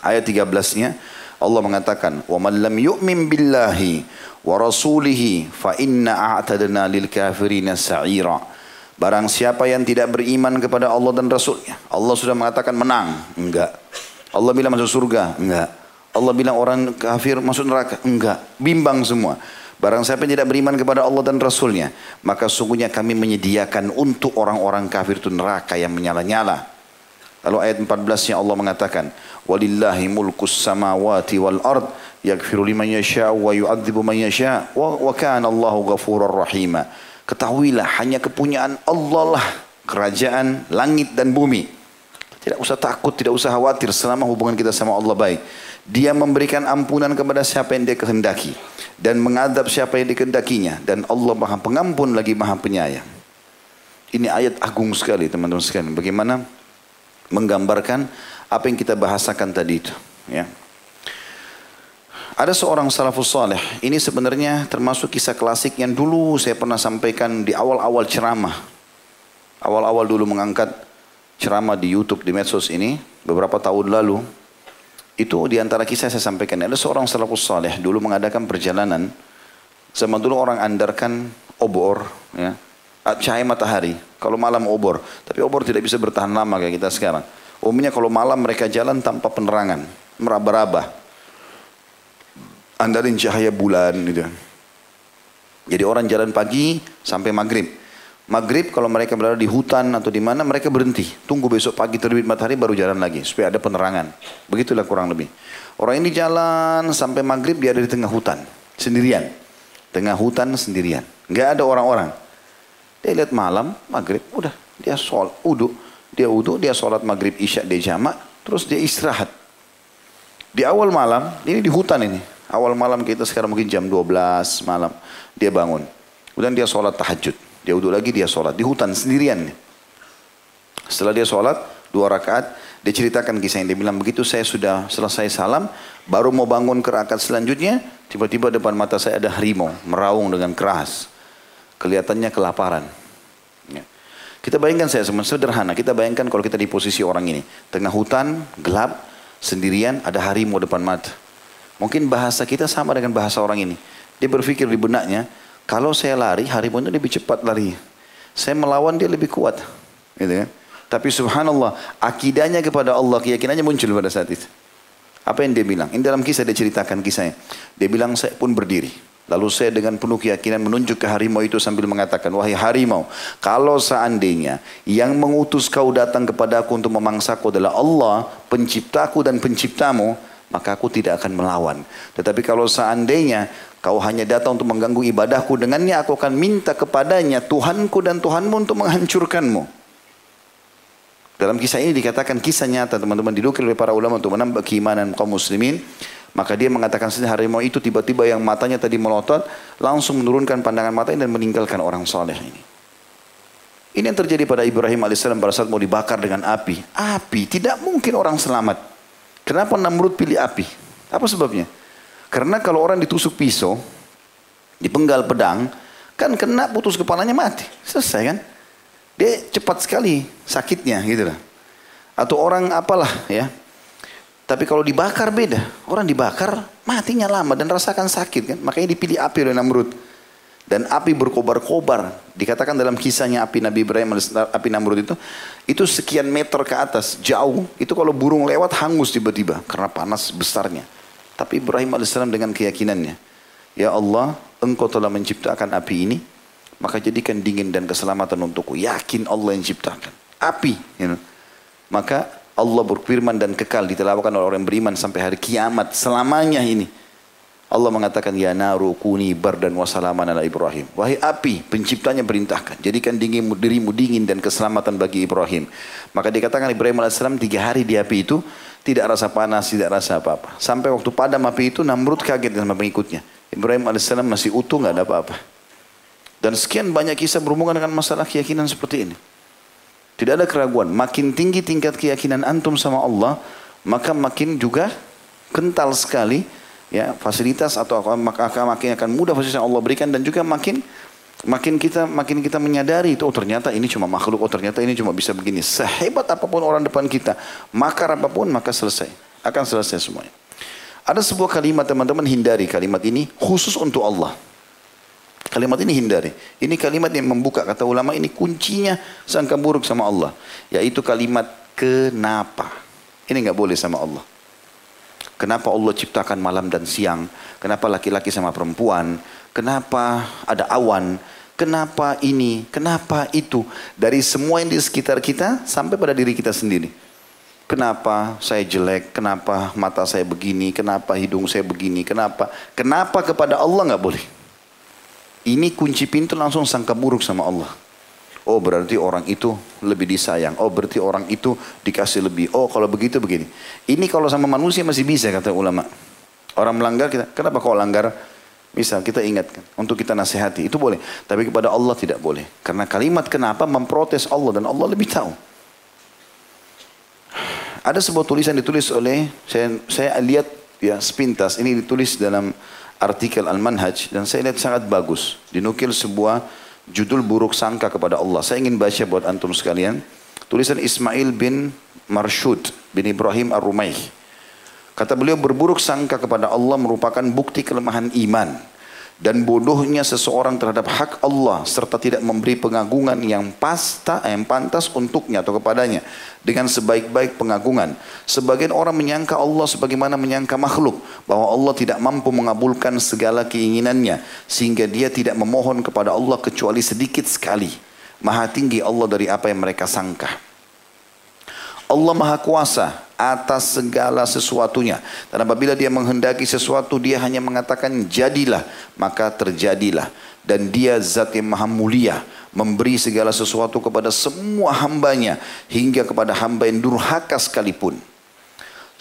S1: Ayat 13-nya Allah mengatakan, "Wa man lam yu'min billahi wa rasulihi fa inna a'tadna lil kafirina sa'ira." Barang siapa yang tidak beriman kepada Allah dan Rasulnya. Allah sudah mengatakan menang. Enggak. Allah bilang masuk surga. Enggak. Allah bilang orang kafir masuk neraka. Enggak. Bimbang semua. Barang siapa yang tidak beriman kepada Allah dan Rasulnya. Maka sungguhnya kami menyediakan untuk orang-orang kafir itu neraka yang menyala-nyala. Lalu ayat 14-nya Allah mengatakan, "Walillahi mulkus samawati wal ard, yaghfiru liman yasha wa yu'adzibu man yasha, wa, wa kana Allahu ghafurur rahima." Ketahuilah hanya kepunyaan Allah lah kerajaan langit dan bumi. Tidak usah takut, tidak usah khawatir selama hubungan kita sama Allah baik. Dia memberikan ampunan kepada siapa yang dia kehendaki dan mengadab siapa yang dikehendakinya dan Allah Maha Pengampun lagi Maha Penyayang. Ini ayat agung sekali teman-teman sekalian. Bagaimana menggambarkan apa yang kita bahasakan tadi itu. Ya. Ada seorang salafus saleh. Ini sebenarnya termasuk kisah klasik yang dulu saya pernah sampaikan di awal-awal ceramah. Awal-awal dulu mengangkat ceramah di YouTube di medsos ini beberapa tahun lalu. Itu di antara kisah saya sampaikan. Ada seorang salafus saleh dulu mengadakan perjalanan. Zaman dulu orang andarkan obor, ya, cahaya matahari. Kalau malam obor, tapi obor tidak bisa bertahan lama kayak kita sekarang. Umumnya kalau malam mereka jalan tanpa penerangan, meraba-raba. Andarin cahaya bulan gitu. Jadi orang jalan pagi sampai maghrib. Maghrib kalau mereka berada di hutan atau di mana mereka berhenti. Tunggu besok pagi terbit matahari baru jalan lagi supaya ada penerangan. Begitulah kurang lebih. Orang ini jalan sampai maghrib dia ada di tengah hutan sendirian. Tengah hutan sendirian. Nggak ada orang-orang. Dia lihat malam, maghrib, udah. Dia sholat, uduk. Dia uduk, dia sholat maghrib, isya, dia jamak. Terus dia istirahat. Di awal malam, ini di hutan ini. Awal malam kita sekarang mungkin jam 12 malam. Dia bangun. Kemudian dia sholat tahajud. Dia uduk lagi, dia sholat. Di hutan sendirian. Setelah dia sholat, dua rakaat, dia ceritakan kisah yang dia bilang begitu saya sudah selesai salam, baru mau bangun ke rakaat selanjutnya, tiba-tiba depan mata saya ada harimau meraung dengan keras kelihatannya kelaparan. Ya. Kita bayangkan saya sederhana, kita bayangkan kalau kita di posisi orang ini. Tengah hutan, gelap, sendirian, ada harimau depan mata. Mungkin bahasa kita sama dengan bahasa orang ini. Dia berpikir di benaknya, kalau saya lari, harimau itu lebih cepat lari. Saya melawan dia lebih kuat. Gitu kan? Tapi subhanallah, akidahnya kepada Allah, keyakinannya muncul pada saat itu. Apa yang dia bilang? Ini dalam kisah dia ceritakan kisahnya. Dia bilang saya pun berdiri. Lalu saya dengan penuh keyakinan menunjuk ke harimau itu sambil mengatakan, Wahai harimau, kalau seandainya yang mengutus kau datang kepada aku untuk memangsaku adalah Allah, penciptaku dan penciptamu, maka aku tidak akan melawan. Tetapi kalau seandainya kau hanya datang untuk mengganggu ibadahku, dengannya aku akan minta kepadanya Tuhanku dan Tuhanmu untuk menghancurkanmu. Dalam kisah ini dikatakan kisah nyata teman-teman didukir oleh para ulama untuk menambah keimanan kaum muslimin. Maka dia mengatakan sendiri harimau itu tiba-tiba yang matanya tadi melotot langsung menurunkan pandangan matanya dan meninggalkan orang soleh ini. Ini yang terjadi pada Ibrahim alaihissalam pada saat mau dibakar dengan api. Api tidak mungkin orang selamat. Kenapa Namrud pilih api? Apa sebabnya? Karena kalau orang ditusuk pisau, dipenggal pedang, kan kena putus kepalanya mati. Selesai kan? Dia cepat sekali sakitnya gitu lah. Atau orang apalah ya, tapi kalau dibakar beda. Orang dibakar matinya lama dan rasakan sakit kan. Makanya dipilih api oleh Namrud. Dan api berkobar-kobar. Dikatakan dalam kisahnya api Nabi Ibrahim, api Namrud itu. Itu sekian meter ke atas, jauh. Itu kalau burung lewat hangus tiba-tiba. Karena panas besarnya. Tapi Ibrahim AS dengan keyakinannya. Ya Allah, engkau telah menciptakan api ini. maka jadikan dingin dan keselamatan untukku. Yakin Allah yang ciptakan. Api. You know. Maka Allah berfirman dan kekal ditelawakan oleh orang beriman sampai hari kiamat. Selamanya ini. Allah mengatakan ya naru kuni bardan wasalaman ala Ibrahim. Wahai api, penciptanya perintahkan. Jadikan dingin dirimu dingin dan keselamatan bagi Ibrahim. Maka dikatakan Ibrahim AS tiga hari di api itu tidak rasa panas, tidak rasa apa-apa. Sampai waktu padam api itu Namrud kaget sama pengikutnya. Ibrahim AS masih utuh nggak ada apa-apa. Dan sekian banyak kisah berhubungan dengan masalah keyakinan seperti ini. Tidak ada keraguan. Makin tinggi tingkat keyakinan antum sama Allah, maka makin juga kental sekali ya fasilitas atau maka makin akan mudah fasilitas yang Allah berikan dan juga makin makin kita makin kita menyadari itu oh ternyata ini cuma makhluk oh ternyata ini cuma bisa begini. Sehebat apa pun orang depan kita makar apa pun maka selesai. Akan selesai semuanya. Ada sebuah kalimat teman-teman hindari kalimat ini khusus untuk Allah kalimat ini hindari ini kalimat yang membuka kata ulama ini kuncinya sangka buruk sama Allah yaitu kalimat kenapa ini nggak boleh sama Allah Kenapa Allah ciptakan malam dan siang? Kenapa laki-laki sama perempuan? Kenapa ada awan? Kenapa ini? Kenapa itu? Dari semua yang di sekitar kita sampai pada diri kita sendiri. Kenapa saya jelek? Kenapa mata saya begini? Kenapa hidung saya begini? Kenapa? Kenapa kepada Allah nggak boleh? Ini kunci pintu langsung sangka buruk sama Allah. Oh berarti orang itu lebih disayang. Oh berarti orang itu dikasih lebih. Oh kalau begitu begini. Ini kalau sama manusia masih bisa kata ulama. Orang melanggar kita, kenapa kau langgar? Misal kita ingatkan, untuk kita nasihati, itu boleh. Tapi kepada Allah tidak boleh. Karena kalimat kenapa memprotes Allah dan Allah lebih tahu. Ada sebuah tulisan ditulis oleh, saya, saya lihat ya sepintas, ini ditulis dalam artikel Al-Manhaj, dan saya lihat sangat bagus. Dinukil sebuah judul buruk sangka kepada Allah. Saya ingin baca buat antum sekalian. Tulisan Ismail bin Marshud bin Ibrahim Ar-Rumaih. Kata beliau berburuk sangka kepada Allah merupakan bukti kelemahan iman dan bodohnya seseorang terhadap hak Allah serta tidak memberi pengagungan yang pasta yang pantas untuknya atau kepadanya dengan sebaik-baik pengagungan. Sebagian orang menyangka Allah sebagaimana menyangka makhluk bahwa Allah tidak mampu mengabulkan segala keinginannya sehingga dia tidak memohon kepada Allah kecuali sedikit sekali. Maha tinggi Allah dari apa yang mereka sangka. Allah Maha Kuasa atas segala sesuatunya. Dan apabila dia menghendaki sesuatu, dia hanya mengatakan jadilah, maka terjadilah. Dan dia zat yang maha mulia, memberi segala sesuatu kepada semua hambanya, hingga kepada hamba yang durhaka sekalipun.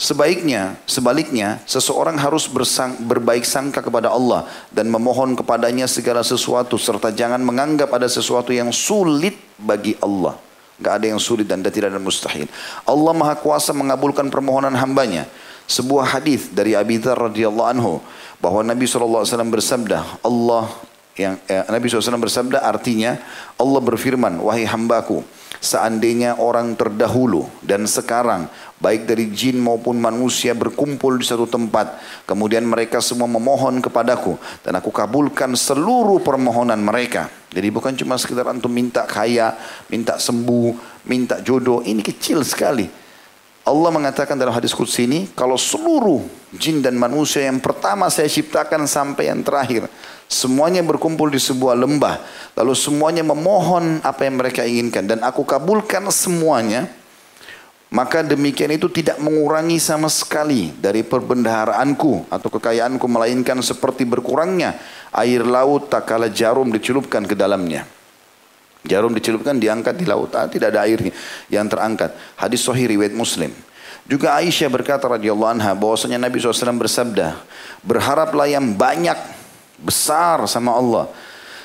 S1: Sebaiknya, sebaliknya, seseorang harus bersang, berbaik sangka kepada Allah dan memohon kepadanya segala sesuatu serta jangan menganggap ada sesuatu yang sulit bagi Allah. Gak ada yang sulit dan tidak ada mustahil. Allah Maha Kuasa mengabulkan permohonan hambanya. Sebuah hadis dari Abi Dzar radhiyallahu anhu bahwa Nabi SAW bersabda, Allah yang eh, Nabi SAW bersabda artinya Allah berfirman, wahai hambaku, seandainya orang terdahulu dan sekarang baik dari jin maupun manusia berkumpul di satu tempat kemudian mereka semua memohon kepadaku dan aku kabulkan seluruh permohonan mereka. Jadi bukan cuma sekedar antum minta kaya minta sembuh minta jodoh ini kecil sekali. Allah mengatakan dalam hadis kudsi ini kalau seluruh jin dan manusia yang pertama saya ciptakan sampai yang terakhir Semuanya berkumpul di sebuah lembah. Lalu semuanya memohon apa yang mereka inginkan. Dan aku kabulkan semuanya. Maka demikian itu tidak mengurangi sama sekali dari perbendaharaanku atau kekayaanku. Melainkan seperti berkurangnya air laut tak kala jarum dicelupkan ke dalamnya. Jarum dicelupkan diangkat di laut. Ah, tidak ada airnya yang terangkat. Hadis sahih riwayat muslim. Juga Aisyah berkata radhiyallahu anha bahwasanya Nabi SAW bersabda, berharaplah yang banyak besar sama Allah.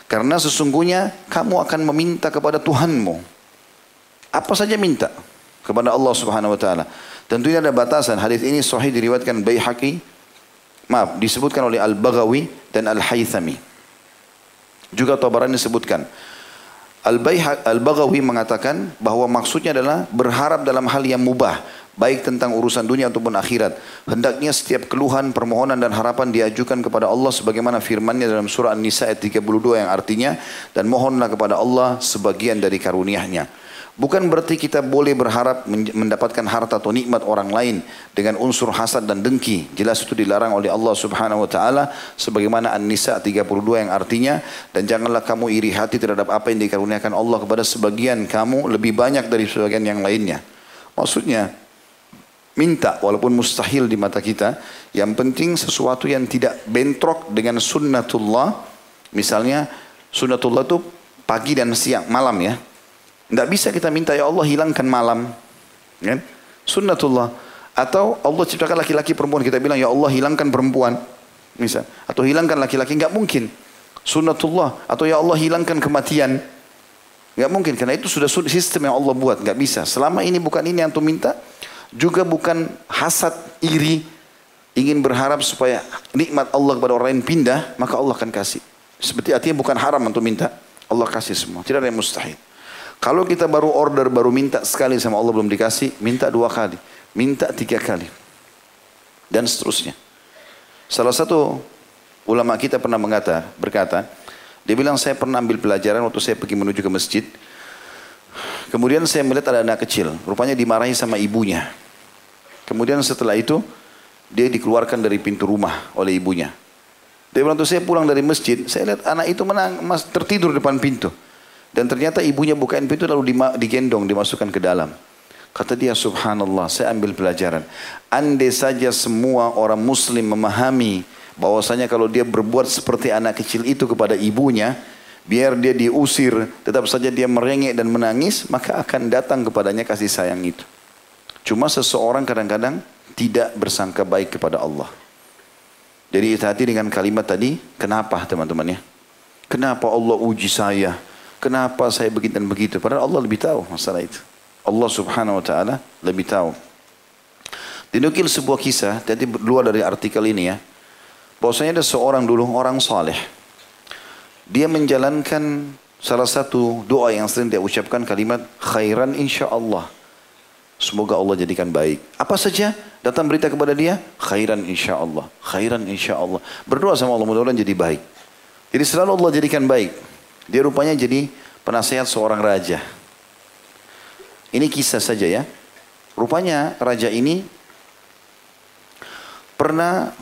S1: Karena sesungguhnya kamu akan meminta kepada Tuhanmu. Apa saja minta kepada Allah Subhanahu wa taala. Tentunya ada batasan. Hadis ini sahih diriwayatkan Baihaqi. Maaf, disebutkan oleh Al-Baghawi dan Al-Haythami. Juga Tabarani disebutkan. Al-Baghawi mengatakan bahwa maksudnya adalah berharap dalam hal yang mubah baik tentang urusan dunia ataupun akhirat. Hendaknya setiap keluhan, permohonan dan harapan diajukan kepada Allah sebagaimana firman-Nya dalam surah An-Nisa ayat 32 yang artinya dan mohonlah kepada Allah sebagian dari karunia-Nya. Bukan berarti kita boleh berharap mendapatkan harta atau nikmat orang lain dengan unsur hasad dan dengki. Jelas itu dilarang oleh Allah Subhanahu wa taala sebagaimana An-Nisa 32 yang artinya dan janganlah kamu iri hati terhadap apa yang dikaruniakan Allah kepada sebagian kamu lebih banyak dari sebagian yang lainnya. Maksudnya minta walaupun mustahil di mata kita, yang penting sesuatu yang tidak bentrok dengan sunnatullah. Misalnya sunnatullah itu pagi dan siang, malam ya. Tidak bisa kita minta ya Allah hilangkan malam. Kan? Sunnatullah. Atau Allah ciptakan laki-laki perempuan. Kita bilang ya Allah hilangkan perempuan. Misal. Atau hilangkan laki-laki. Enggak mungkin. Sunnatullah. Atau ya Allah hilangkan kematian. Enggak mungkin. Karena itu sudah sistem yang Allah buat. Enggak bisa. Selama ini bukan ini yang tu minta. Juga bukan hasad, iri. Ingin berharap supaya nikmat Allah kepada orang lain pindah. Maka Allah akan kasih. Seperti artinya bukan haram untuk minta. Allah kasih semua. Tidak ada yang mustahil. Kalau kita baru order, baru minta sekali sama Allah belum dikasih, minta dua kali, minta tiga kali. Dan seterusnya. Salah satu ulama kita pernah mengata, berkata, dia bilang saya pernah ambil pelajaran waktu saya pergi menuju ke masjid. Kemudian saya melihat ada anak kecil, rupanya dimarahi sama ibunya. Kemudian setelah itu dia dikeluarkan dari pintu rumah oleh ibunya. Dia bilang, saya pulang dari masjid, saya lihat anak itu menang, tertidur depan pintu. Dan ternyata ibunya bukain pintu lalu digendong, dimasukkan ke dalam. Kata dia subhanallah, saya ambil pelajaran. Andai saja semua orang muslim memahami bahwasanya kalau dia berbuat seperti anak kecil itu kepada ibunya, biar dia diusir, tetap saja dia merengek dan menangis, maka akan datang kepadanya kasih sayang itu. Cuma seseorang kadang-kadang tidak bersangka baik kepada Allah. Jadi hati dengan kalimat tadi, kenapa teman-teman ya? Kenapa Allah uji saya? Kenapa saya begitu dan begitu? Padahal Allah lebih tahu masalah itu. Allah subhanahu wa ta'ala lebih tahu. Dinukil sebuah kisah, jadi luar dari artikel ini ya. Bahwasanya ada seorang dulu orang saleh. Dia menjalankan salah satu doa yang sering dia ucapkan kalimat khairan insya Allah. Semoga Allah jadikan baik. Apa saja datang berita kepada dia, khairan insya Allah, khairan insya Allah. Berdoa sama Allah mudah-mudahan jadi baik. Jadi selalu Allah jadikan baik. Dia rupanya jadi penasehat seorang raja. Ini kisah saja ya. Rupanya raja ini pernah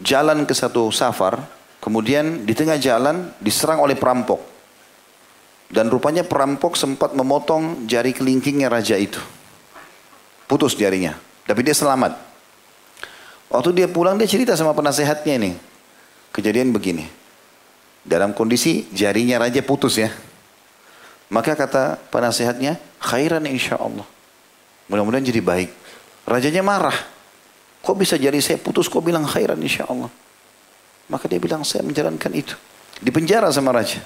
S1: jalan ke satu safar, kemudian di tengah jalan diserang oleh perampok. Dan rupanya perampok sempat memotong jari kelingkingnya raja itu. Putus jarinya, tapi dia selamat. Waktu dia pulang dia cerita sama penasehatnya ini. Kejadian begini. Dalam kondisi jarinya raja putus ya. Maka kata penasehatnya, khairan insya Allah. Mudah-mudahan jadi baik. Rajanya marah. Kok bisa jari saya putus, kok bilang khairan insya Allah. Maka dia bilang, saya menjalankan itu. Di penjara sama raja.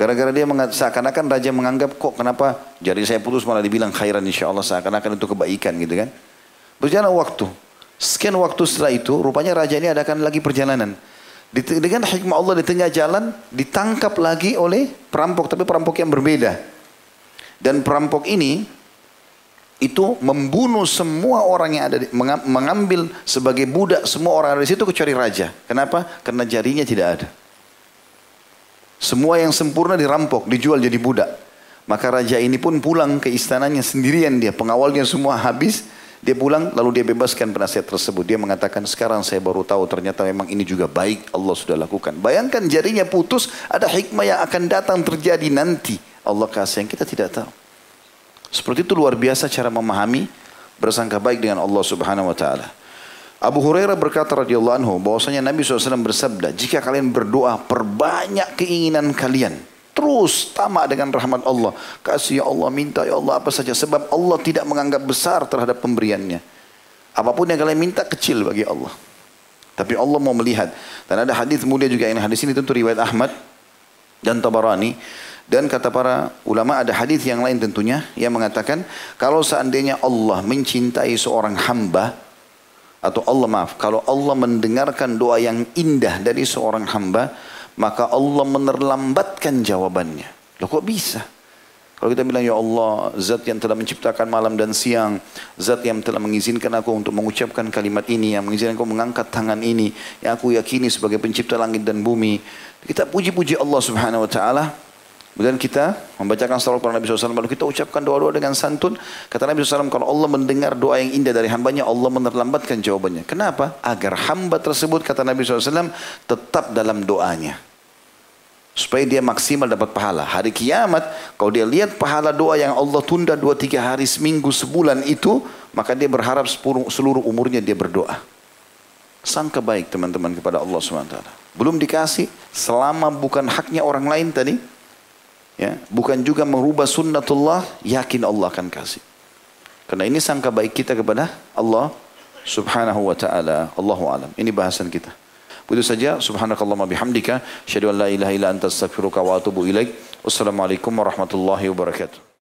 S1: Gara-gara dia seakan-akan raja menganggap kok kenapa jari saya putus malah dibilang khairan insya Allah seakan-akan itu kebaikan gitu kan. Berjalan waktu. Sekian waktu setelah itu rupanya raja ini adakan lagi perjalanan. Dengan hikmah Allah di tengah jalan ditangkap lagi oleh perampok, tapi perampok yang berbeda. Dan perampok ini itu membunuh semua orang yang ada di, mengambil sebagai budak semua orang ada di situ kecuali raja. Kenapa? Karena jarinya tidak ada. Semua yang sempurna dirampok, dijual jadi budak. Maka raja ini pun pulang ke istananya sendirian dia, pengawalnya semua habis, dia pulang lalu dia bebaskan penasihat tersebut. Dia mengatakan sekarang saya baru tahu ternyata memang ini juga baik Allah sudah lakukan. Bayangkan jarinya putus ada hikmah yang akan datang terjadi nanti. Allah kasih yang kita tidak tahu. Seperti itu luar biasa cara memahami bersangka baik dengan Allah subhanahu wa ta'ala. Abu Hurairah berkata radhiyallahu anhu bahwasanya Nabi SAW bersabda, jika kalian berdoa perbanyak keinginan kalian, Terus tamak dengan rahmat Allah. Kasih ya Allah, minta ya Allah apa saja. Sebab Allah tidak menganggap besar terhadap pemberiannya. Apa pun yang kalian minta kecil bagi Allah. Tapi Allah mau melihat. Dan ada hadis mulia juga. Ini hadis ini tentu riwayat Ahmad dan Tabarani. Dan kata para ulama ada hadis yang lain tentunya yang mengatakan kalau seandainya Allah mencintai seorang hamba atau Allah maaf kalau Allah mendengarkan doa yang indah dari seorang hamba maka Allah menerlambatkan jawabannya. Loh kok bisa? Kalau kita bilang ya Allah, zat yang telah menciptakan malam dan siang, zat yang telah mengizinkan aku untuk mengucapkan kalimat ini, yang mengizinkan aku mengangkat tangan ini, yang aku yakini sebagai pencipta langit dan bumi. Kita puji-puji Allah Subhanahu wa taala. Kemudian kita membacakan salawat kepada Nabi SAW. Lalu kita ucapkan doa-doa dengan santun. Kata Nabi SAW, kalau Allah mendengar doa yang indah dari hambanya, Allah menerlambatkan jawabannya. Kenapa? Agar hamba tersebut, kata Nabi SAW, tetap dalam doanya. Supaya dia maksimal dapat pahala. Hari kiamat, kalau dia lihat pahala doa yang Allah tunda dua tiga hari, seminggu, sebulan itu, maka dia berharap seluruh umurnya dia berdoa. Sangka baik teman-teman kepada Allah SWT. Belum dikasih, selama bukan haknya orang lain tadi, ya bukan juga merubah sunnatullah yakin Allah akan kasih. Karena ini sangka baik kita kepada Allah subhanahu wa ta'ala. Allahu alam. Ini bahasan kita. Itu saja. Subhanakallahumma bihamdika. Syadu an la ilaha illa anta astaghfiruka wa atubu ilaik. Wassalamualaikum warahmatullahi wabarakatuh